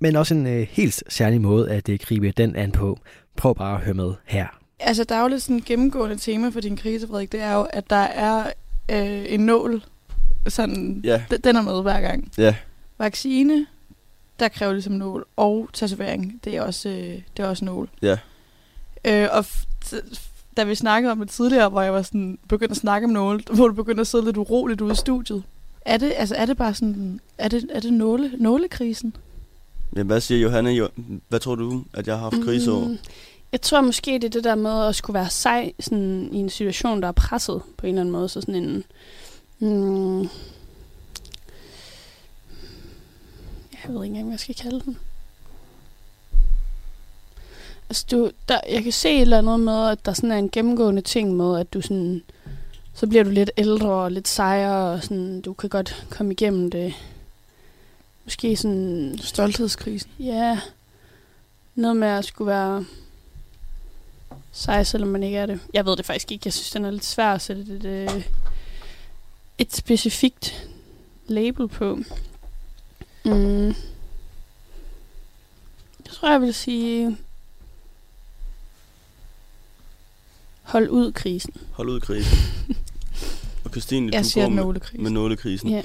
men også en helt særlig måde at gribe den an på. Prøv bare at høre med her. Altså, der er jo lidt sådan et gennemgående tema for din krise, Frederik. Det er jo, at der er øh, en nål. Sådan, ja. Den er med hver gang. Ja. Vaccine, der kræver ligesom nål. Og tatovering, det er også, øh, det er også nål. Ja. Øh, og da vi snakkede om det tidligere, hvor jeg var sådan, begyndt at snakke om nåle, hvor du begyndte at sidde lidt uroligt ude i studiet. Er det, altså, er det bare sådan, er det, er det nåle, nålekrisen? Ja, hvad siger Johanne? Jo, hvad tror du, at jeg har haft krise over? Mm, jeg tror måske, det er det der med at skulle være sej sådan, i en situation, der er presset på en eller anden måde. Så sådan en... Mm, jeg ved ikke engang, hvad jeg skal kalde den. Altså, du, der, jeg kan se et eller andet med, at der sådan er en gennemgående ting med, at du sådan... Så bliver du lidt ældre og lidt sejere, og sådan, du kan godt komme igennem det måske sådan... Stolthedskrisen. Ja. Noget med at skulle være sej, selvom man ikke er det. Jeg ved det faktisk ikke. Jeg synes, den er lidt svær at sætte et, et, øh, et specifikt label på. Mm. Jeg tror, jeg vil sige... Hold ud krisen. Hold ud krisen. Og Christine, jeg du siger går med, nålekrisen. med nålekrisen. Ja.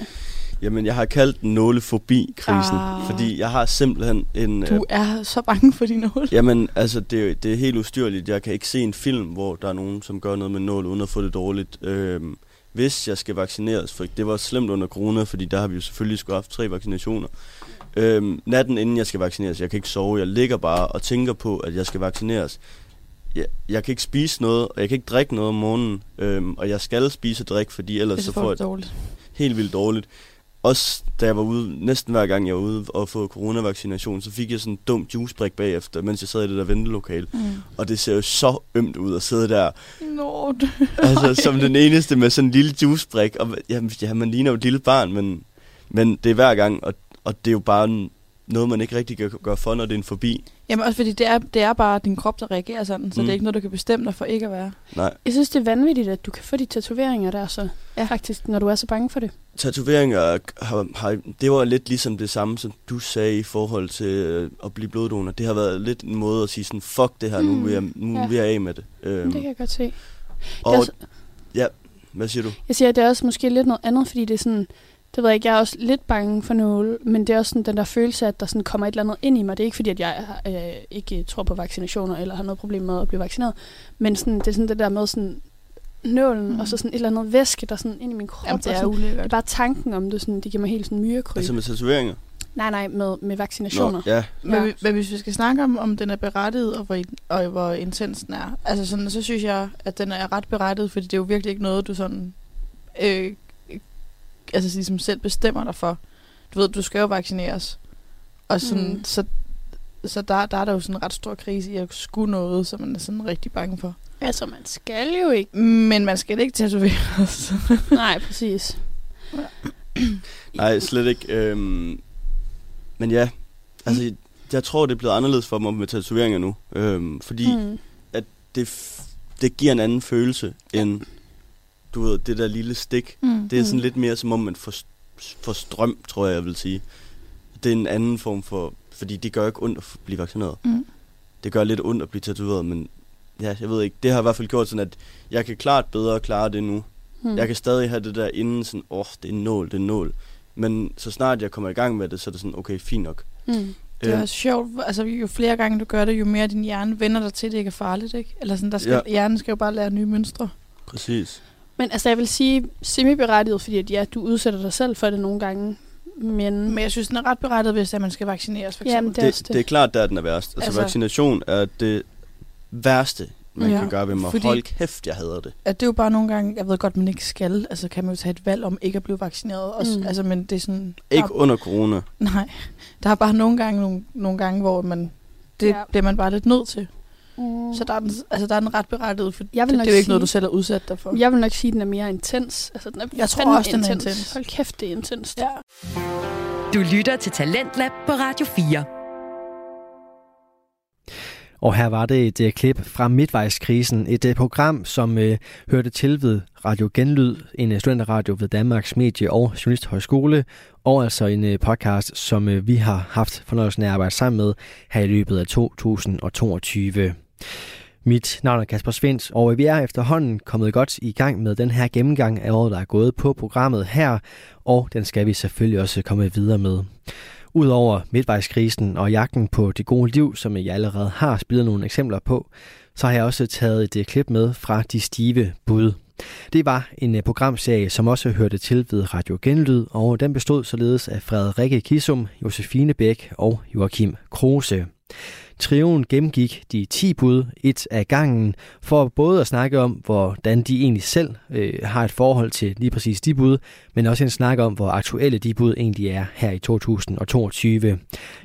Jamen, jeg har kaldt den nålefobi-krisen, Ah. fordi jeg har simpelthen en... Du er så bange for din nål. Jamen, altså, det, det er helt ustyrligt. Jeg kan ikke se en film, hvor der er nogen, som gør noget med nål, uden at få det dårligt. Øhm, hvis jeg skal vaccineres, for det var slemt under corona, fordi der har vi jo selvfølgelig skulle have haft tre vaccinationer. Øhm, natten inden jeg skal vaccineres, jeg kan ikke sove, jeg ligger bare og tænker på, at jeg skal vaccineres. Jeg, jeg kan ikke spise noget, og jeg kan ikke drikke noget om morgenen, øhm, og jeg skal spise og drikke, fordi ellers så får jeg det dårligt. helt vildt dårligt. Også da jeg var ude, næsten hver gang jeg var ude og få coronavaccination, så fik jeg sådan en dum juicebrik bagefter, mens jeg sad i det der ventelokale. Mm. Og det ser jo så ømt ud at sidde der, Nå, du... altså som den eneste med sådan en lille juicebrik. Og jamen, ja, man ligner jo et lille barn, men, men det er hver gang, og, og det er jo bare en, noget, man ikke rigtig kan gøre for, når det er en forbi. Jamen også fordi det er, det er bare din krop, der reagerer sådan, så Mm. det er ikke noget, du kan bestemme dig for ikke at være. Nej. Jeg synes, det er vanvittigt, at du kan få de tatoveringer der så. Ja. Faktisk, når du er så bange for det. Tatoveringer har, har, det var lidt ligesom det samme, som du sagde i forhold til øh, at blive bloddonor. Det har været lidt en måde at sige sådan, fuck det her, nu Mm, vil jeg, nu ja. vil jeg af med det. Øhm, Det kan jeg godt se. og, også- ja, hvad siger du? Jeg siger, at det er også måske lidt noget andet, fordi det er sådan, det ved jeg ikke, jeg er også lidt bange for nåle, men det er også sådan den der følelse, at der sådan kommer et eller andet ind i mig. Det er ikke fordi, at jeg øh, ikke tror på vaccinationer, eller har noget problem med at blive vaccineret, men sådan, det er sådan det der med sådan nålen, mm. og så sådan et eller andet væske, der sådan ind i min krop. Jamen, det og er sådan, ulækkert. Det er bare tanken om det, sådan, det giver mig helt sådan myrekryb. Altså med tatoveringer? Nej, nej, med, med vaccinationer. Nå, ja. Men, ja. men hvis vi skal snakke om, om den er berettiget, og hvor, og hvor intens den er, altså sådan, så synes jeg, at den er ret berettiget, fordi det er jo virkelig ikke noget, du sådan, øh, altså ligesom selv bestemmer dig for. Du ved, du skal jo vaccineres. Og sådan, Mm. så, så der, der er der jo sådan en ret stor krise i at skulle noget, som man er sådan rigtig bange for. Altså, man skal jo ikke. Men man skal ikke tatoveres. nej, præcis. Nej, slet ikke. Øhm, men ja, altså, jeg tror, det er blevet anderledes for mig med tatoveringer nu. Øhm, fordi Mm. at det, det giver en anden følelse end, du ved, det der lille stik. Mm. Det er sådan Mm. lidt mere som om, man får, får strøm, tror jeg, jeg vil sige. Det er en anden form for, fordi det gør ikke ondt at blive vaccineret. Mm. Det gør lidt ondt at blive tatoveret, men ja, jeg ved ikke. Det har i hvert fald gjort sådan, at jeg kan klart bedre klare det nu. Mm. Jeg kan stadig have det der inden sådan, åh, oh, det er en nål, det er en nål. Men så snart jeg kommer i gang med det, så er det sådan, okay, fint nok. Mm. Det er Øh, også sjovt, altså jo flere gange du gør det, jo mere din hjerne vender dig til, at det ikke er farligt, ikke? Eller sådan, der skal, ja. hjernen skal jo bare lære nye mønstre. Præcis. Men altså, jeg vil sige semi-berettiget, fordi at, ja, du udsætter dig selv for det nogle gange. Men, Men jeg synes, den er ret berettiget, hvis det er, man skal vaccineres, for eksempel. Jamen, det er også det, det er klart, der er den er værst. Altså, Altså- vaccination er det værste, man Ja, kan gøre ved mig. fordi-. Hold kæft, jeg hader det. At det er jo bare nogle gange, jeg ved godt, man ikke skal, altså kan man jo tage et valg om ikke at blive vaccineret. Også, Mm. altså, men det er sådan... Ikke der, under corona. Nej, der er bare nogle gange, nogle, nogle gange hvor man, det ja. bliver man bare lidt nødt til. Mm. Så der er den, altså, der er den ret berettiget, for Jeg vil det, nok det er jo ikke sige- noget, du selv har udsat dig for. Jeg vil nok sige, at den er mere intens. Altså, den er Jeg tror også, den er intens. intens. Hold kæft, det er intenst. Ja. Du lytter til Talentlab på Radio 4. Og her var det et uh, klip fra Midtvejskrisen, et uh, program, som uh, hørte til ved Radio Genlyd, en uh, studenterradio ved Danmarks Medie- og Journalisthøjskole, og altså en podcast, som uh, vi har haft fornøjelsen af at arbejde sammen med her i løbet af 2022. Mit navn er Kasper Svens, og vi er efterhånden kommet godt i gang med den her gennemgang af året, der er gået på programmet her, og den skal vi selvfølgelig også komme videre med. Udover midtvejskrisen og jagten på det gode liv, som jeg allerede har spillet nogle eksempler på, så har jeg også taget et øh, klip med fra De Stive Bud. Det var en øh, programserie, som også hørte til ved Radio Genlyd, og den bestod således af Frederikke Kisum, Josefine Bæk og Joachim Kruse. Trioen gennemgik de 10 bud, et af gangen, for både at snakke om, hvordan de egentlig selv øh, har et forhold til lige præcis de bud, men også en snak om, hvor aktuelle de bud egentlig er her i 2022.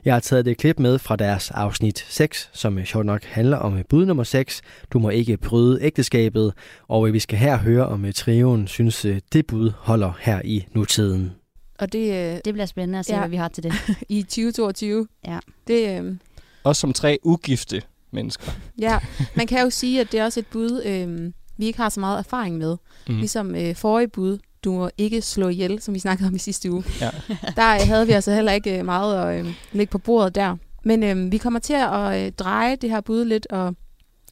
Jeg har taget det klip med fra deres afsnit 6, som øh, sjovt nok handler om øh, bud nummer 6. Du må ikke bryde ægteskabet, og øh, vi skal her høre, om trioen synes, det bud holder her i nutiden. Og det, øh, Det bliver spændende at se, ja. hvad vi har til det. i 2022, Ja. det, øh, Også som tre ugifte mennesker. ja, man kan jo sige, at det er også et bud, øh, vi ikke har så meget erfaring med. Mm. Ligesom øh, forrige bud, du må ikke slå ihjel, som vi snakkede om i sidste uge. Ja. Der øh, havde vi altså heller ikke øh, meget at øh, lægge på bordet der. Men øh, vi kommer til at øh, dreje det her bud lidt og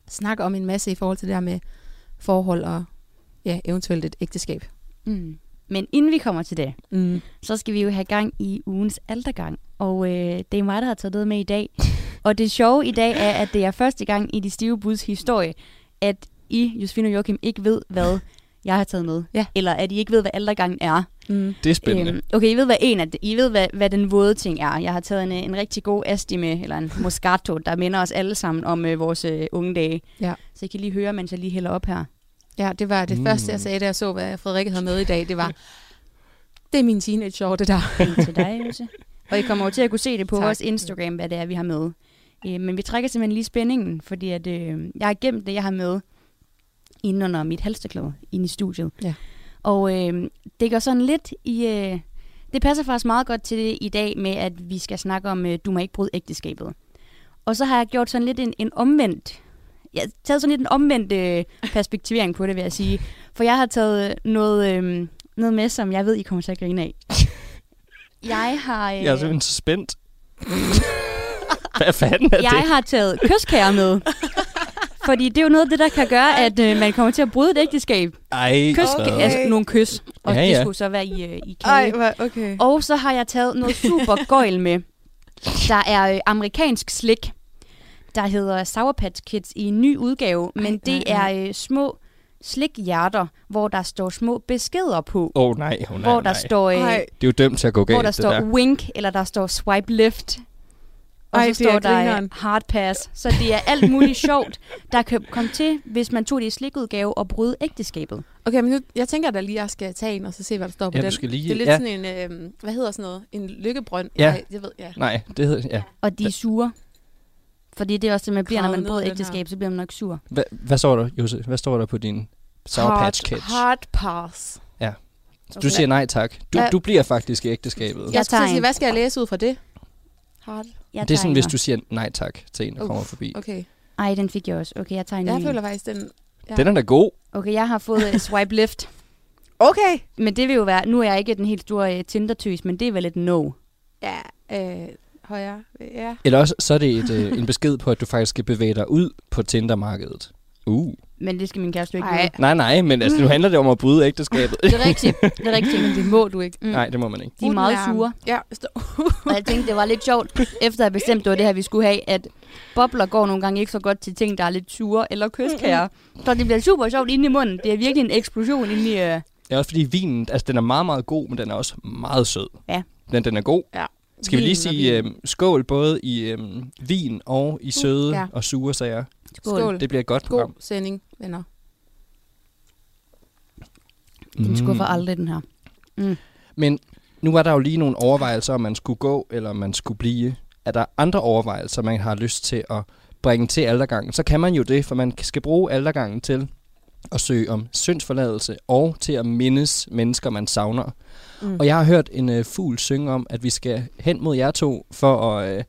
snakke om en masse i forhold til det her med forhold og ja, eventuelt et ægteskab. Mm. Men inden vi kommer til det, mm. så skal vi jo have gang i ugens aldergang. Og øh, det er mig, der har taget det med i dag. og det sjove i dag er, at det er første gang i de stive buds historie, at I, Josefine og Joachim, ikke ved, hvad jeg har taget med. Ja. Eller at I ikke ved, hvad aldergangen er. Mm. Det er spændende. Øhm, okay, I ved, hvad en af det, I ved, hvad, hvad den våde ting er. Jeg har taget en, en rigtig god asti med, eller en Moscato, der minder os alle sammen om øh, vores øh, unge dage. Ja. Så I kan lige høre, mens jeg lige hælder op her. Ja, det var det Mm. første, jeg sagde, da jeg så, hvad Frederikke havde med i dag. Det var, det er min teenage-år, det der. Til dig, Jose. Og I kommer jo til at kunne se det på Tak. vores Instagram, hvad det er, vi har med. Øh, men vi trækker simpelthen lige spændingen, fordi at, øh, jeg har gemt det, jeg har med, inden under mit halsterklæde, inde i studiet. Ja. Og øh, det går sådan lidt i... Øh, det passer faktisk meget godt til det i dag med, at vi skal snakke om, øh, du må ikke bryde ægteskabet. Og så har jeg gjort sådan lidt en, en omvendt... Jeg har taget sådan lidt en omvendt øh, perspektivering på det, vil jeg sige. For jeg har taget noget, øh, noget med, som jeg ved, I kommer til at grine af. Jeg har... Øh, Jeg er simpelthen så spændt. Hvad fanden er jeg det? har taget kyskære med. Fordi det er jo noget af det, der kan gøre, at øh, man kommer til at bryde et ægteskab. Ej, Kys, okay. altså nogle kys. Og Ja, det ja. skulle så være i, øh, i Ej, kage. hvor- okay. Og så har jeg taget noget super gøjl med. Der er øh, amerikansk slik, der hedder Sour Patch Kids i en ny udgave. Men det nej, er øh, små slikhjerter, hvor der står små beskeder på. Åh oh, nej, oh, nej, hvor der nej. står... Øh, Det er jo dømt til at gå galt, hvor der det står der. wink, eller der står swipe left. Og Ej, så det er står der øh, grineren. hard pass. Så det er alt muligt sjovt, der kan komme til, hvis man tog det i slikudgave og bryde ægteskabet. Okay, men nu, jeg tænker da lige, at jeg skal tage en og så se, hvad der står på Ja, den. skal lige- det er lidt ja. sådan en, øh, hvad hedder sådan noget? En lykkebrønd? Ja. Nej, jeg ved, ja. Nej, det hedder... Ja. Og de er sure. Fordi det er også det, man bliver, når man den ægteskab, så bliver man nok sur. Hvad, hvad står der, Jose? Hvad står der på din Sour Patch Kids? Hard pass. Ja. Du Okay. siger nej tak. Du, Ja. du bliver faktisk i ægteskabet. Jeg skulle tager sige, en. hvad skal jeg læse ud fra det? Hard. Jeg det er sådan, hvis du siger nej tak til en, der kommer Uff, forbi. Okay. Ej, den fik jeg også. Okay, jeg tager en Jeg ny. føler faktisk, den... Ja. Den er da god. Okay, jeg har fået uh, swipe left. Okay. Men det vil jo være, nu er jeg ikke den helt store uh, Tinder-tøs, men det er vel et no. Ja, øh, højre. Ja. Eller også så er det et, øh, en besked på, at du faktisk skal bevæge dig ud på Tinder-markedet. Uh. Men det skal min kæreste jo ikke Nej. vide. Nej, nej, men altså, nu Mm. handler det om at bryde ægteskabet. Det er rigtigt. Det er rigtigt. Men det må du ikke. Mm. Nej, det må man ikke. De er meget sure. Ja, og jeg tænkte, det var lidt sjovt, efter jeg bestemte, det var det her, vi skulle have, at bobler går nogle gange ikke så godt til ting, der er lidt sure eller kystkære. Så det bliver super sjovt inde i munden. Det er virkelig en eksplosion inde i... Øh... Det er også fordi vinen, altså den er meget, meget god, men den er også meget sød. Ja. Men den er god. Ja. Skal vi lige sige øhm, skål både i øhm, vin og i søde ja. og sure sager? Skål. Det bliver et godt program. God sending, venner. Den skuffer aldrig, den her. Mm. Men nu var der jo lige nogle overvejelser, om man skulle gå, eller om man skulle blive. Er der andre overvejelser, man har lyst til at bringe til aldergangen, så kan man jo det, for man skal bruge aldergangen til at søge om syndsforladelse og til at mindes mennesker, man savner. Mm. Mm. Og jeg har hørt en øh, fugl synge om, at vi skal hen mod jer to for at øh,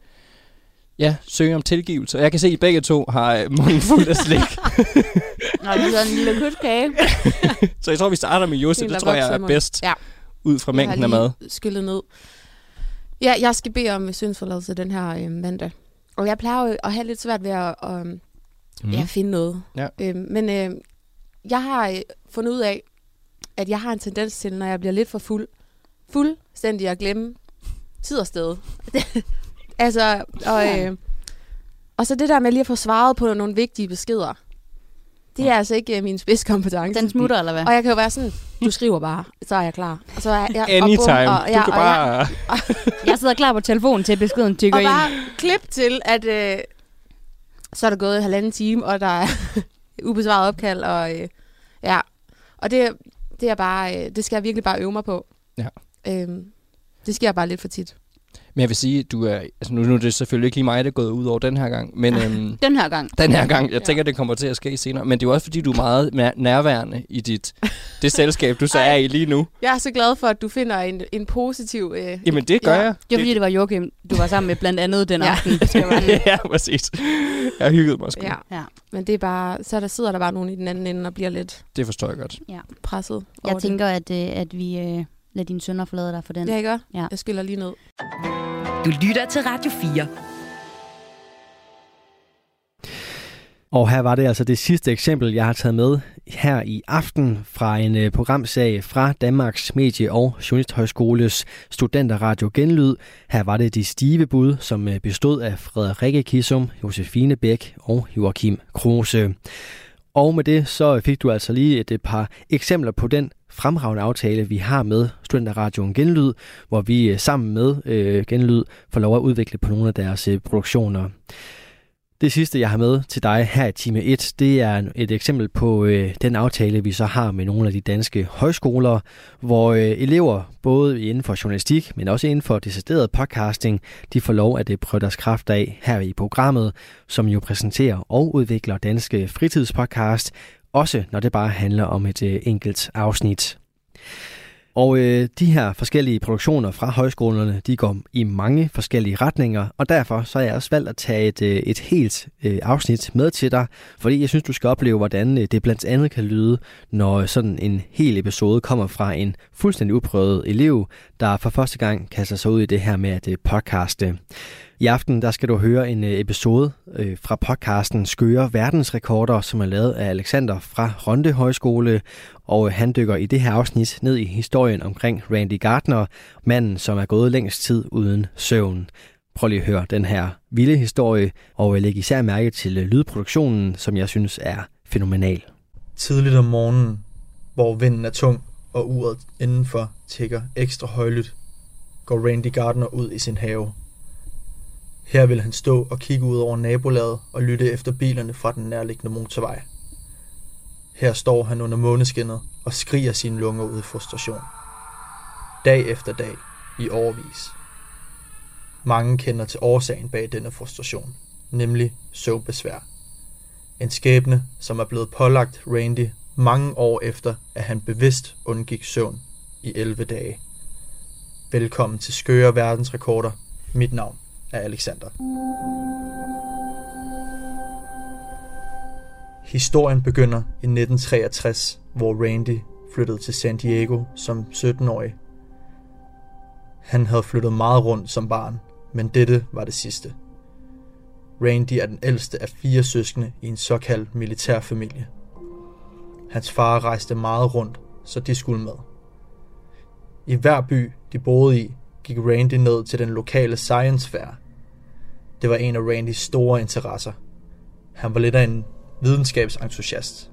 ja, søge om tilgivelse. Og jeg kan se, at I begge to har øh, munden fuld af slik. Nå, det er en lille kyskage. så jeg tror, vi starter med. En, Det tror jeg er bedst Ja. ud fra mængden af mad. skyllet ned. Ja, jeg skal bede om syndsforladelse den her øh, mandag. Og jeg plejer jo at have lidt svært ved at øh, mm. ja, finde noget. Ja. Øh, men øh, jeg har øh, fundet ud af, at jeg har en tendens til, når jeg bliver lidt for fuld, fuldstændig at glemme tid og sted. altså, og, øh, og så det der med lige at få svaret på nogle vigtige beskeder. Det er altså ikke øh, min spidskompetence. Den smutter, eller hvad? Og jeg kan jo være sådan, du skriver bare, så er jeg klar. Og så er jeg, og Anytime. og, Du kan bare- Jeg sidder klar på telefonen til, at beskeden tykker og ind. bare klip til, at øh, så er der gået en halvanden time, og der er ubesvaret opkald, og øh, ja, og det, det er bare, øh, det skal jeg virkelig bare øve mig på. Ja. Øhm, det sker bare lidt for tit. Men jeg vil sige, du er, altså nu, nu er det selvfølgelig ikke lige mig, der er gået ud over den her gang, men øhm, Den her gang. den her gang, jeg tænker, det kommer til at ske senere, men det er jo også fordi, du er meget nær- nærværende i dit, det selskab, du så er i lige nu. Jeg er så glad for, at du finder en, en positiv... Øh, Jamen, det gør jeg. Det var fordi, det var Joachim, du var sammen med blandt andet den Ja. aften. Det skal man- ja, præcis. Jeg har hygget mig sgu. Ja. ja. Men det er bare, så der sidder der bare nogen i den anden ende og bliver lidt Det forstår jeg godt. Ja. presset. Jeg tænker, at, øh, at vi øh, lader dine sønner forlade dig for den. det. Ja, ikke? Ja. Jeg skylder lige ned. Du lytter til Radio 4. Og her var det altså det sidste eksempel, jeg har taget med her i aften fra en øh, programserie fra Danmarks Medie- og Journalisthøjskoles studenterradio Genlyd. Her var det de stive bud, som øh, bestod af Frederikke Kissum, Josefine Bæk og Joachim Kruse. Og med det så fik du altså lige et par eksempler på den fremragende aftale, vi har med Studenterradioen Genlyd, hvor vi øh, sammen med øh, Genlyd får lov at udvikle på nogle af deres øh, produktioner. Det sidste, jeg har med til dig her i time 1, det er et eksempel på øh, den aftale, vi så har med nogle af de danske højskoler, hvor øh, elever, både inden for journalistik, men også inden for decideret podcasting, de får lov at øh, prøve deres kræfter af her i programmet, som jo præsenterer og udvikler danske fritidspodcast, også når det bare handler om et øh, enkelt afsnit. Og øh, de her forskellige produktioner fra højskolerne, de går i mange forskellige retninger, og derfor så har jeg også valgt at tage et, øh, et helt øh, afsnit med til dig, fordi jeg synes, du skal opleve, hvordan øh, det blandt andet kan lyde, når sådan en hel episode kommer fra en fuldstændig uprøvet elev, der for første gang kaster sig ud i det her med at øh, podcaste. I aften der skal du høre en øh, episode øh, fra podcasten Skøre Verdensrekorder, som er lavet af Alexander fra Ronde Højskole, og øh, han dykker i det her afsnit ned i historien omkring Randy Gardner, manden som er gået længst tid uden søvn. Prøv lige at høre den her vilde historie, og læg især mærke til lydproduktionen, som jeg synes er fænomenal. Tidligt om morgenen, hvor vinden er tung og uret indenfor tigger ekstra højlydt, går Randy Gardner ud i sin have. Her vil han stå og kigge ud over nabolaget og lytte efter bilerne fra den nærliggende motorvej. Her står han under måneskinnet og skriger sine lunger ud i frustration. Dag efter dag, i overvis. Mange kender til årsagen bag denne frustration, nemlig søvnbesvær. En skæbne, som er blevet pålagt Randy mange år efter, at han bevidst undgik søvn i 11 dage. Velkommen til Skøre Verdensrekorder. Mit navn af Alexander. Historien begynder i 1963, hvor Randy flyttede til San Diego som 17-årig. Han havde flyttet meget rundt som barn, men dette var det sidste. Randy er den ældste af fire søskende i en såkaldt militærfamilie. Hans far rejste meget rundt, så de skulle med. I hver by, de boede i, gik Randy ned til den lokale science fair. Det var en af Randys store interesser. Han var lidt af en videnskabsentusiast.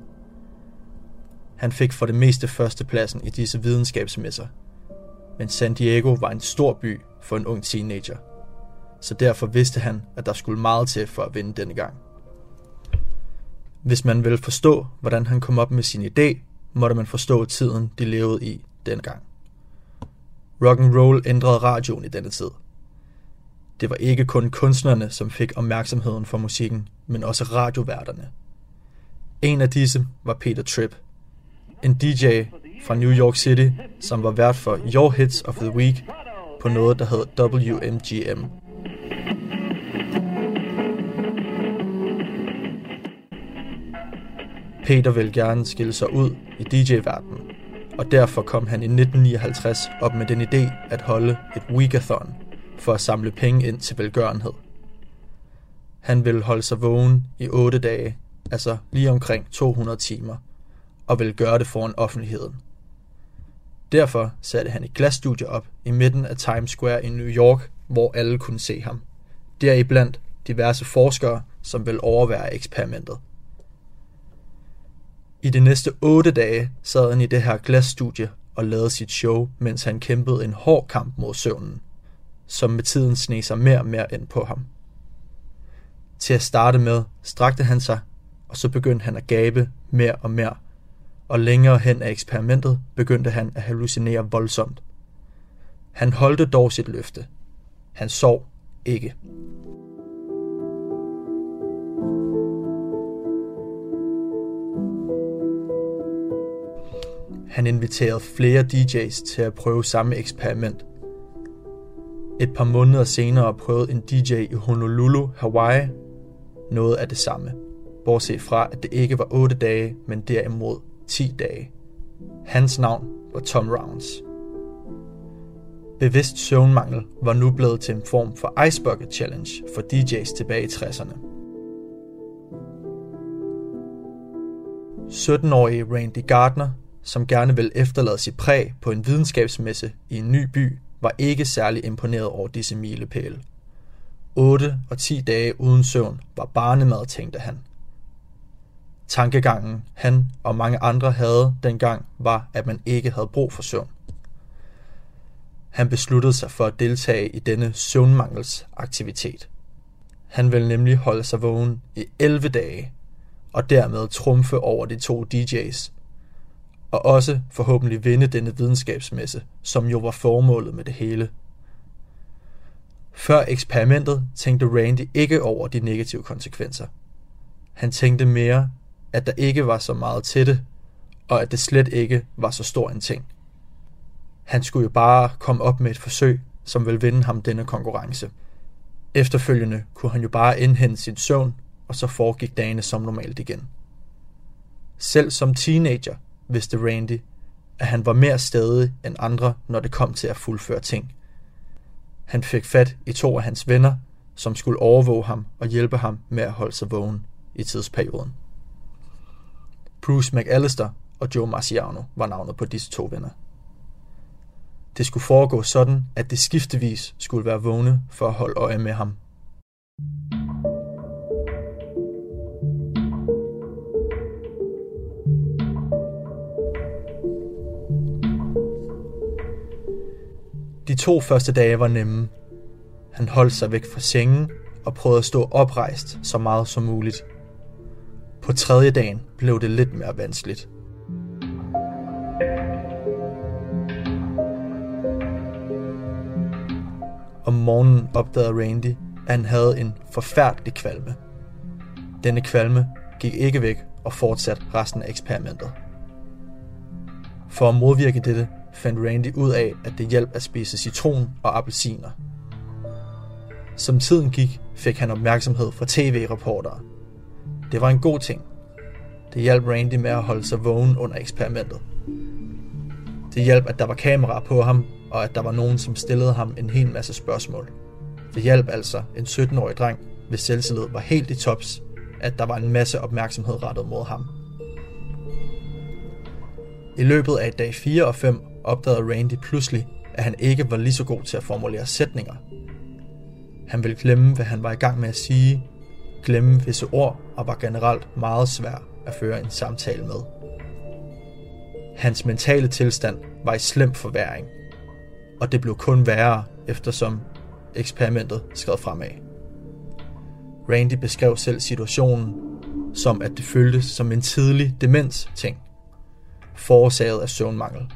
Han fik for det meste førstepladsen i disse videnskabsmesser. Men San Diego var en stor by for en ung teenager. Så derfor vidste han, at der skulle meget til for at vinde denne gang. Hvis man vil forstå, hvordan han kom op med sin idé, måtte man forstå tiden, de levede i dengang. Rock and roll ændrede radioen i denne tid. Det var ikke kun kunstnerne, som fik opmærksomheden for musikken, men også radioværterne. En af disse var Peter Tripp, en DJ fra New York City, som var vært for Your Hits of the Week på noget, der hed WMGM. Peter ville gerne skille sig ud i DJ-verdenen, og derfor kom han i 1959 op med den idé at holde et weekathon for at samle penge ind til velgørenhed. Han ville holde sig vågen i 8 dage, altså lige omkring 200 timer, og ville gøre det foran offentligheden. Derfor satte han et glasstudie op i midten af Times Square i New York, hvor alle kunne se ham. Deriblandt diverse forskere, som ville overvære eksperimentet. I de næste otte dage sad han i det her glasstudie og lavede sit show, mens han kæmpede en hård kamp mod søvnen, som med tiden sneg sig mere og mere ind på ham. Til at starte med strakte han sig, og så begyndte han at gabe mere og mere, og længere hen af eksperimentet begyndte han at hallucinere voldsomt. Han holdte dog sit løfte. Han sov ikke. Han inviterede flere DJ's til at prøve samme eksperiment. Et par måneder senere prøvede en DJ i Honolulu, Hawaii, noget af det samme. Bortset fra, at det ikke var 8 dage, men derimod 10 dage. Hans navn var Tom Rounds. Bevidst søvnmangel var nu blevet til en form for Ice Bucket Challenge for DJ's tilbage i 60'erne. 17-årige Randy Gardner som gerne vil efterlade sit præg på en videnskabsmesse i en ny by, var ikke særlig imponeret over disse milepæle. 8 og 10 dage uden søvn var barnemad, tænkte han. Tankegangen, han og mange andre havde dengang, var, at man ikke havde brug for søvn. Han besluttede sig for at deltage i denne søvnmangelsaktivitet. Han ville nemlig holde sig vågen i 11 dage, og dermed trumfe over de to DJ's, og også forhåbentlig vinde denne videnskabsmesse, som jo var formålet med det hele. Før eksperimentet tænkte Randy ikke over de negative konsekvenser. Han tænkte mere, at der ikke var så meget til det, og at det slet ikke var så stor en ting. Han skulle jo bare komme op med et forsøg, som ville vinde ham denne konkurrence. Efterfølgende kunne han jo bare indhente sin søvn, og så foregik dagene som normalt igen. Selv som teenager vidste Randy, at han var mere stedig end andre, når det kom til at fuldføre ting. Han fik fat i to af hans venner, som skulle overvåge ham og hjælpe ham med at holde sig vågen i tidsperioden. Bruce McAllister og Joe Marciano var navnet på disse to venner. Det skulle foregå sådan, at det skiftevis skulle være vågne for at holde øje med ham. De to første dage var nemme. Han holdt sig væk fra sengen og prøvede at stå oprejst så meget som muligt. På tredje dagen blev det lidt mere vanskeligt. Om morgenen opdagede Randy, at han havde en forfærdelig kvalme. Denne kvalme gik ikke væk og fortsatte resten af eksperimentet. For at modvirke dette, fandt Randy ud af, at det hjalp at spise citron og appelsiner. Som tiden gik, fik han opmærksomhed fra tv-reportere. Det var en god ting. Det hjalp Randy med at holde sig vågen under eksperimentet. Det hjalp, at der var kameraer på ham, og at der var nogen, som stillede ham en hel masse spørgsmål. Det hjalp altså en 17-årig dreng, hvis selvtillid var helt i tops, at der var en masse opmærksomhed rettet mod ham. I løbet af dag 4 og 5 opdagede Randy pludselig, at han ikke var lige så god til at formulere sætninger. Han ville glemme, hvad han var i gang med at sige, glemme visse ord og var generelt meget svær at føre en samtale med. Hans mentale tilstand var i slem forværing, og det blev kun værre, eftersom eksperimentet skred fremad. Randy beskrev selv situationen som, at det føltes som en tidlig demens-ting, forårsaget af søvnmangel.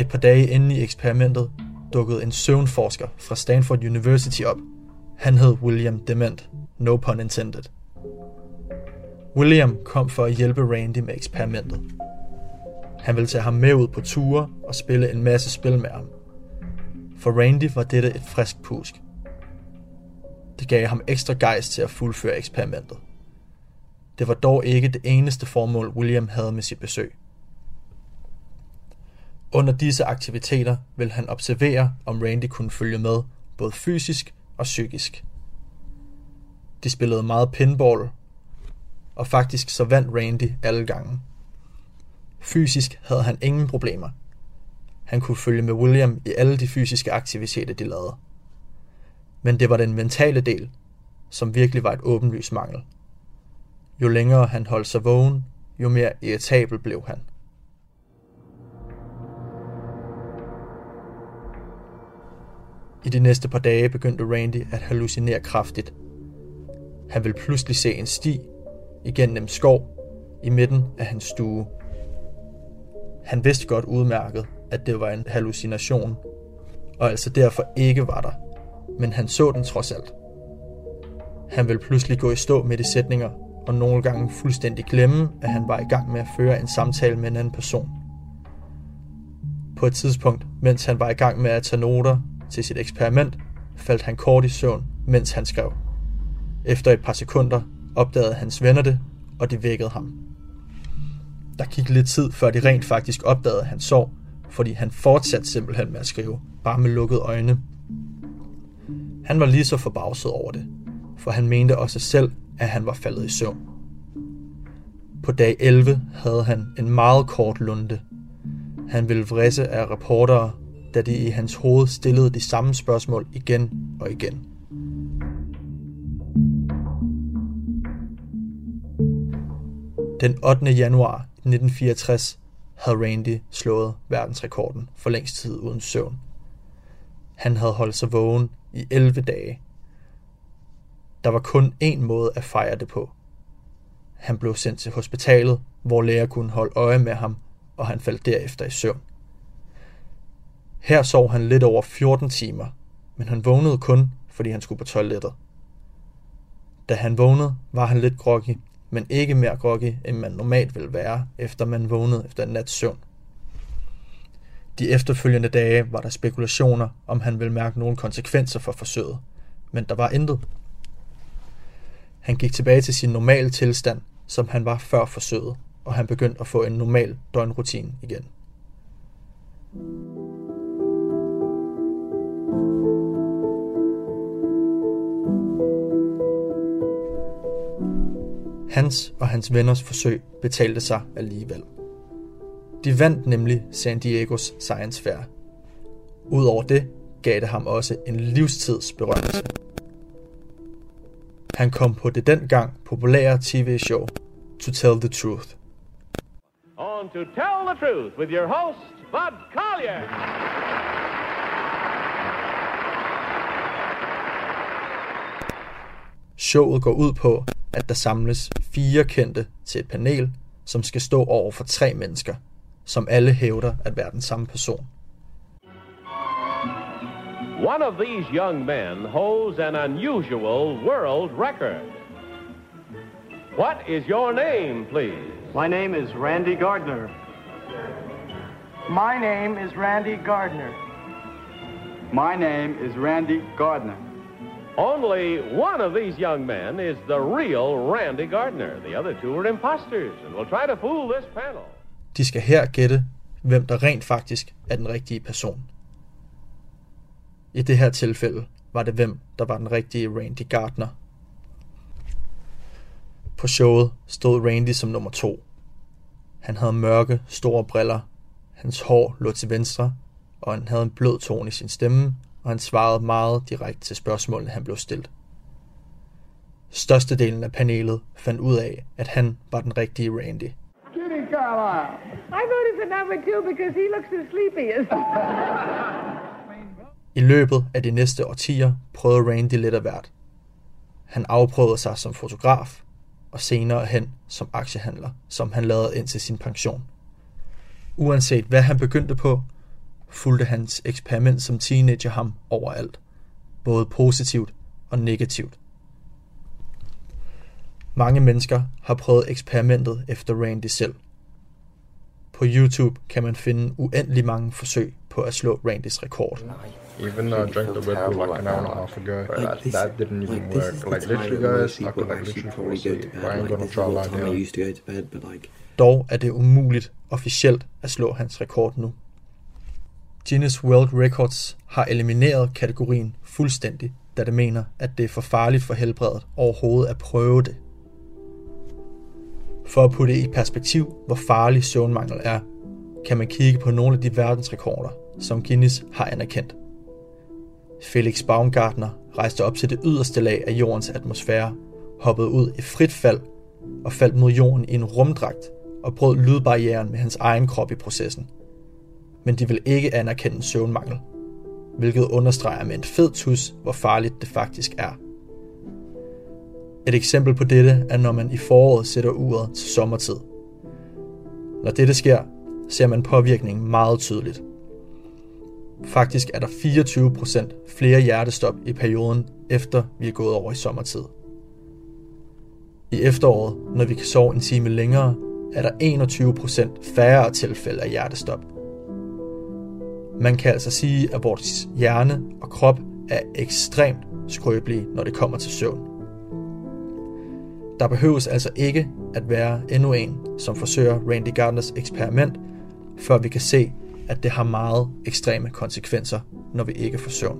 Et par dage inde i eksperimentet dukkede en søvnforsker fra Stanford University op. Han hed William Dement, no pun intended. William kom for at hjælpe Randy med eksperimentet. Han ville tage ham med ud på ture og spille en masse spil med ham. For Randy var dette et frisk pusk. Det gav ham ekstra gejst til at fuldføre eksperimentet. Det var dog ikke det eneste formål, William havde med sit besøg. Under disse aktiviteter vil han observere, om Randy kunne følge med, både fysisk og psykisk. De spillede meget pinball, og faktisk så vandt Randy alle gange. Fysisk havde han ingen problemer. Han kunne følge med William i alle de fysiske aktiviteter, de lavede. Men det var den mentale del, som virkelig var et åbenlyst mangel. Jo længere han holdt sig vågen, jo mere irritabel blev han. I de næste par dage begyndte Randy at hallucinere kraftigt. Han ville pludselig se en sti igennem en skov i midten af hans stue. Han vidste godt udmærket, at det var en hallucination, og altså derfor ikke var der, men han så den trods alt. Han ville pludselig gå i stå midt i sætninger, og nogle gange fuldstændig glemme, at han var i gang med at føre en samtale med en anden person. På et tidspunkt, mens han var i gang med at tage noter til sit eksperiment, faldt han kort i søvn, mens han skrev. Efter et par sekunder opdagede hans venner det, og de vækkede ham. Der gik lidt tid, før de rent faktisk opdagede, at han sov, fordi han fortsatte simpelthen med at skrive, bare med lukkede øjne. Han var lige så forbavset over det, for han mente også selv, at han var faldet i søvn. På dag 11 havde han en meget kort lunde. Han ville vrisse af reportere, da de i hans hoved stillede de samme spørgsmål igen og igen. Den 8. januar 1964 havde Randy slået verdensrekorden for længst tid uden søvn. Han havde holdt sig vågen i 11 dage. Der var kun én måde at fejre det på. Han blev sendt til hospitalet, hvor læger kunne holde øje med ham, og han faldt derefter i søvn. Her sov han lidt over 14 timer, men han vågnede kun, fordi han skulle på toilettet. Da han vågnede, var han lidt groggy, men ikke mere groggy, end man normalt vil være, efter man vågnede efter en nats søvn. De efterfølgende dage var der spekulationer, om han ville mærke nogle konsekvenser for forsøget, men der var intet. Han gik tilbage til sin normale tilstand, som han var før forsøget, og han begyndte at få en normal døgnrutine igen. Hans og hans venners forsøg betalte sig alligevel. De vandt nemlig San Diegos Science Fair. Udover det gav det ham også en livstidsberømmelse. Han kom på det dengang populære tv-show To Tell the Truth. On To Tell the Truth with your host, Bud Collier. Showet går ud på, at der samles fire kendte til et panel, som skal stå over for tre mennesker, som alle hævder at være den samme person. One of these young men holds an unusual world record. What is your name, please? My name is Randy Gardner. My name is Randy Gardner. My name is Randy Gardner. Only one of these young men is the real Randy Gardner. The other two are imposters, and will try to fool this panel. De skal her gætte, hvem der rent faktisk er den rigtige person. I det her tilfælde var det hvem, der var den rigtige Randy Gardner. På showet stod Randy som nummer to. Han havde mørke, store briller. Hans hår lå til venstre, og han havde en blød tone i sin stemme, og han svarede meget direkte til spørgsmålene, han blev stillet. Størstedelen af panelet fandt ud af, at han var den rigtige Randy. Kitty Carlisle. I voted for number two because he looks the sleepiest. I løbet af de næste årtier prøvede Randy lidt af hvert. Han afprøvede sig som fotograf, og senere hen som aktiehandler, som han lavede ind til sin pension. Uanset hvad han begyndte på, fulgte hans eksperiment som teenager ham overalt, både positivt og negativt. Mange mennesker har prøvet eksperimentet efter Randy selv. På YouTube kan man finde uendelig mange forsøg på at slå Randys rekord. Even uh, drank the Red Bull like an hour and a half ago. That, that didn't even work. Like literally, guys, I could like literally fall asleep. I ain't gonna try lying here. Dog er det umuligt officielt at slå hans rekord nu. Guinness World Records har elimineret kategorien fuldstændig, da det mener, at det er for farligt for helbredet overhovedet at prøve det. For at putte i perspektiv, hvor farlig søvnmangel er, kan man kigge på nogle af de verdensrekorder, som Guinness har anerkendt. Felix Baumgartner rejste op til det yderste lag af jordens atmosfære, hoppede ud i frit fald og faldt mod jorden i en rumdragt og brød lydbarrieren med hans egen krop i processen. Men de vil ikke anerkende søvnmangel, hvilket understreger med en fed tus, hvor farligt det faktisk er. Et eksempel på dette er, når man i foråret sætter uret til sommertid. Når dette sker, ser man påvirkningen meget tydeligt. Faktisk er der 24% flere hjertestop i perioden efter vi er gået over i sommertid. I efteråret, når vi kan sove en time længere, er der 21% færre tilfælde af hjertestop. Man kan altså sige, at vores hjerne og krop er ekstremt skrøbelige, når det kommer til søvn. Der behøves altså ikke at være endnu en, som forsøger Randy Gardners eksperiment, før vi kan se, at det har meget ekstreme konsekvenser, når vi ikke får søvn.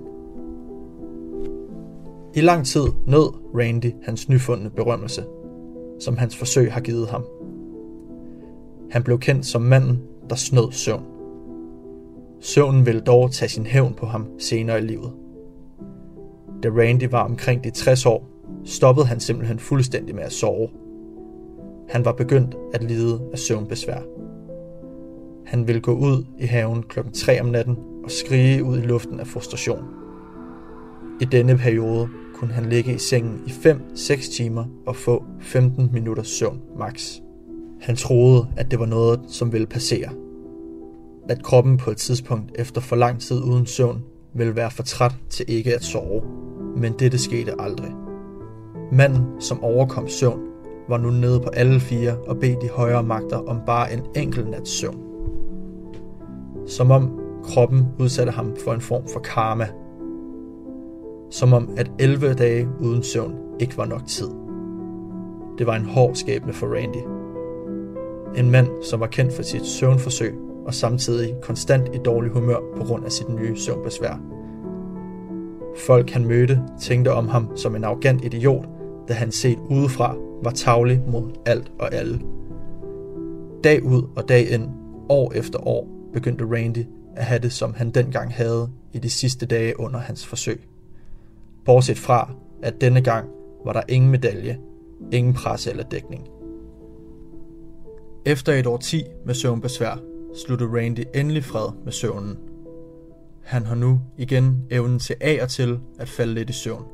I lang tid nød Randy hans nyfundne berømmelse, som hans forsøg har givet ham. Han blev kendt som manden, der snød søvn. Søvnen ville dog tage sin hævn på ham senere i livet. Da Randy var omkring de 60 år, stoppede han simpelthen fuldstændig med at sove. Han var begyndt at lide af søvnbesvær. Han ville gå ud i haven klokken 3 om natten og skrige ud i luften af frustration. I denne periode kunne han ligge i sengen i 5-6 timer og få 15 minutters søvn max. Han troede, at det var noget, som ville passere. At kroppen på et tidspunkt efter for lang tid uden søvn ville være for træt til ikke at sove. Men dette skete aldrig. Manden, som overkom søvn, var nu nede på alle fire og bed de højere magter om bare en enkelt nats søvn. Som om kroppen udsatte ham for en form for karma. Som om at 11 dage uden søvn ikke var nok tid. Det var en hård skæbne for Randy. En mand, som var kendt for sit søvnforsøg og samtidig konstant i dårlig humør på grund af sit nye søvnbesvær. Folk han mødte tænkte om ham som en arrogant idiot, da han set udefra var tavlig mod alt og alle. Dag ud og dag ind, år efter år, begyndte Randy at have det, som han dengang havde i de sidste dage under hans forsøg. Bortset fra, at denne gang var der ingen medalje, ingen presse eller dækning. Efter et år 10 med søvnbesvær, sluttede Randy endelig fred med søvnen. Han har nu igen evnen til af og til at falde lidt i søvn,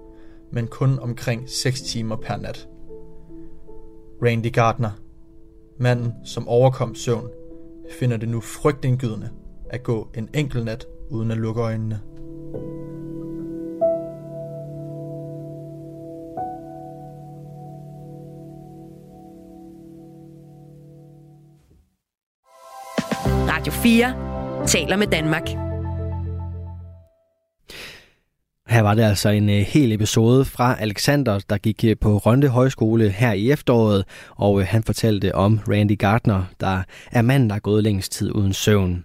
men kun omkring 6 timer per nat. Randy Gardner, manden som overkom søvn, finder det nu frygtindgydende at gå en enkelt nat uden at lukke øjnene. Radio 4 taler med Danmark. Her var det altså en øh, hel episode fra Alexander, der gik øh, på Rønde Højskole her i efteråret, og øh, han fortalte om Randy Gardner, der er manden, der er gået længst tid uden søvn.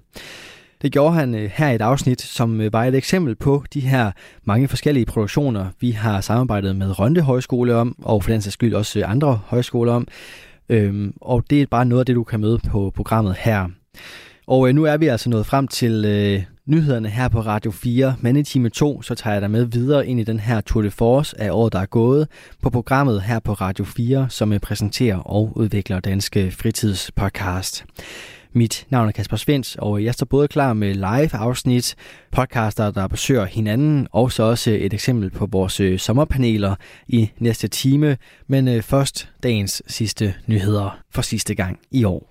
Det gjorde han her i et afsnit, som var et eksempel på de her mange forskellige produktioner, vi har samarbejdet med Rønde Højskole om, og for den sags skyld også andre højskoler om, Øhm, og det er bare noget af det, du kan møde på programmet her. Og øh, nu er vi altså nået frem til øh, nyhederne her på Radio 4, men i time 2, så tager jeg dig med videre ind i den her Tour de Force af året, der er gået, på programmet her på Radio 4, som øh, præsenterer og udvikler Danske Fritidspodcast. Mit navn er Kasper Svens, og jeg står både klar med live-afsnit, podcaster, der besøger hinanden, og så også øh, et eksempel på vores øh, sommerpaneler i næste time. Men først dagens sidste nyheder for sidste gang i år.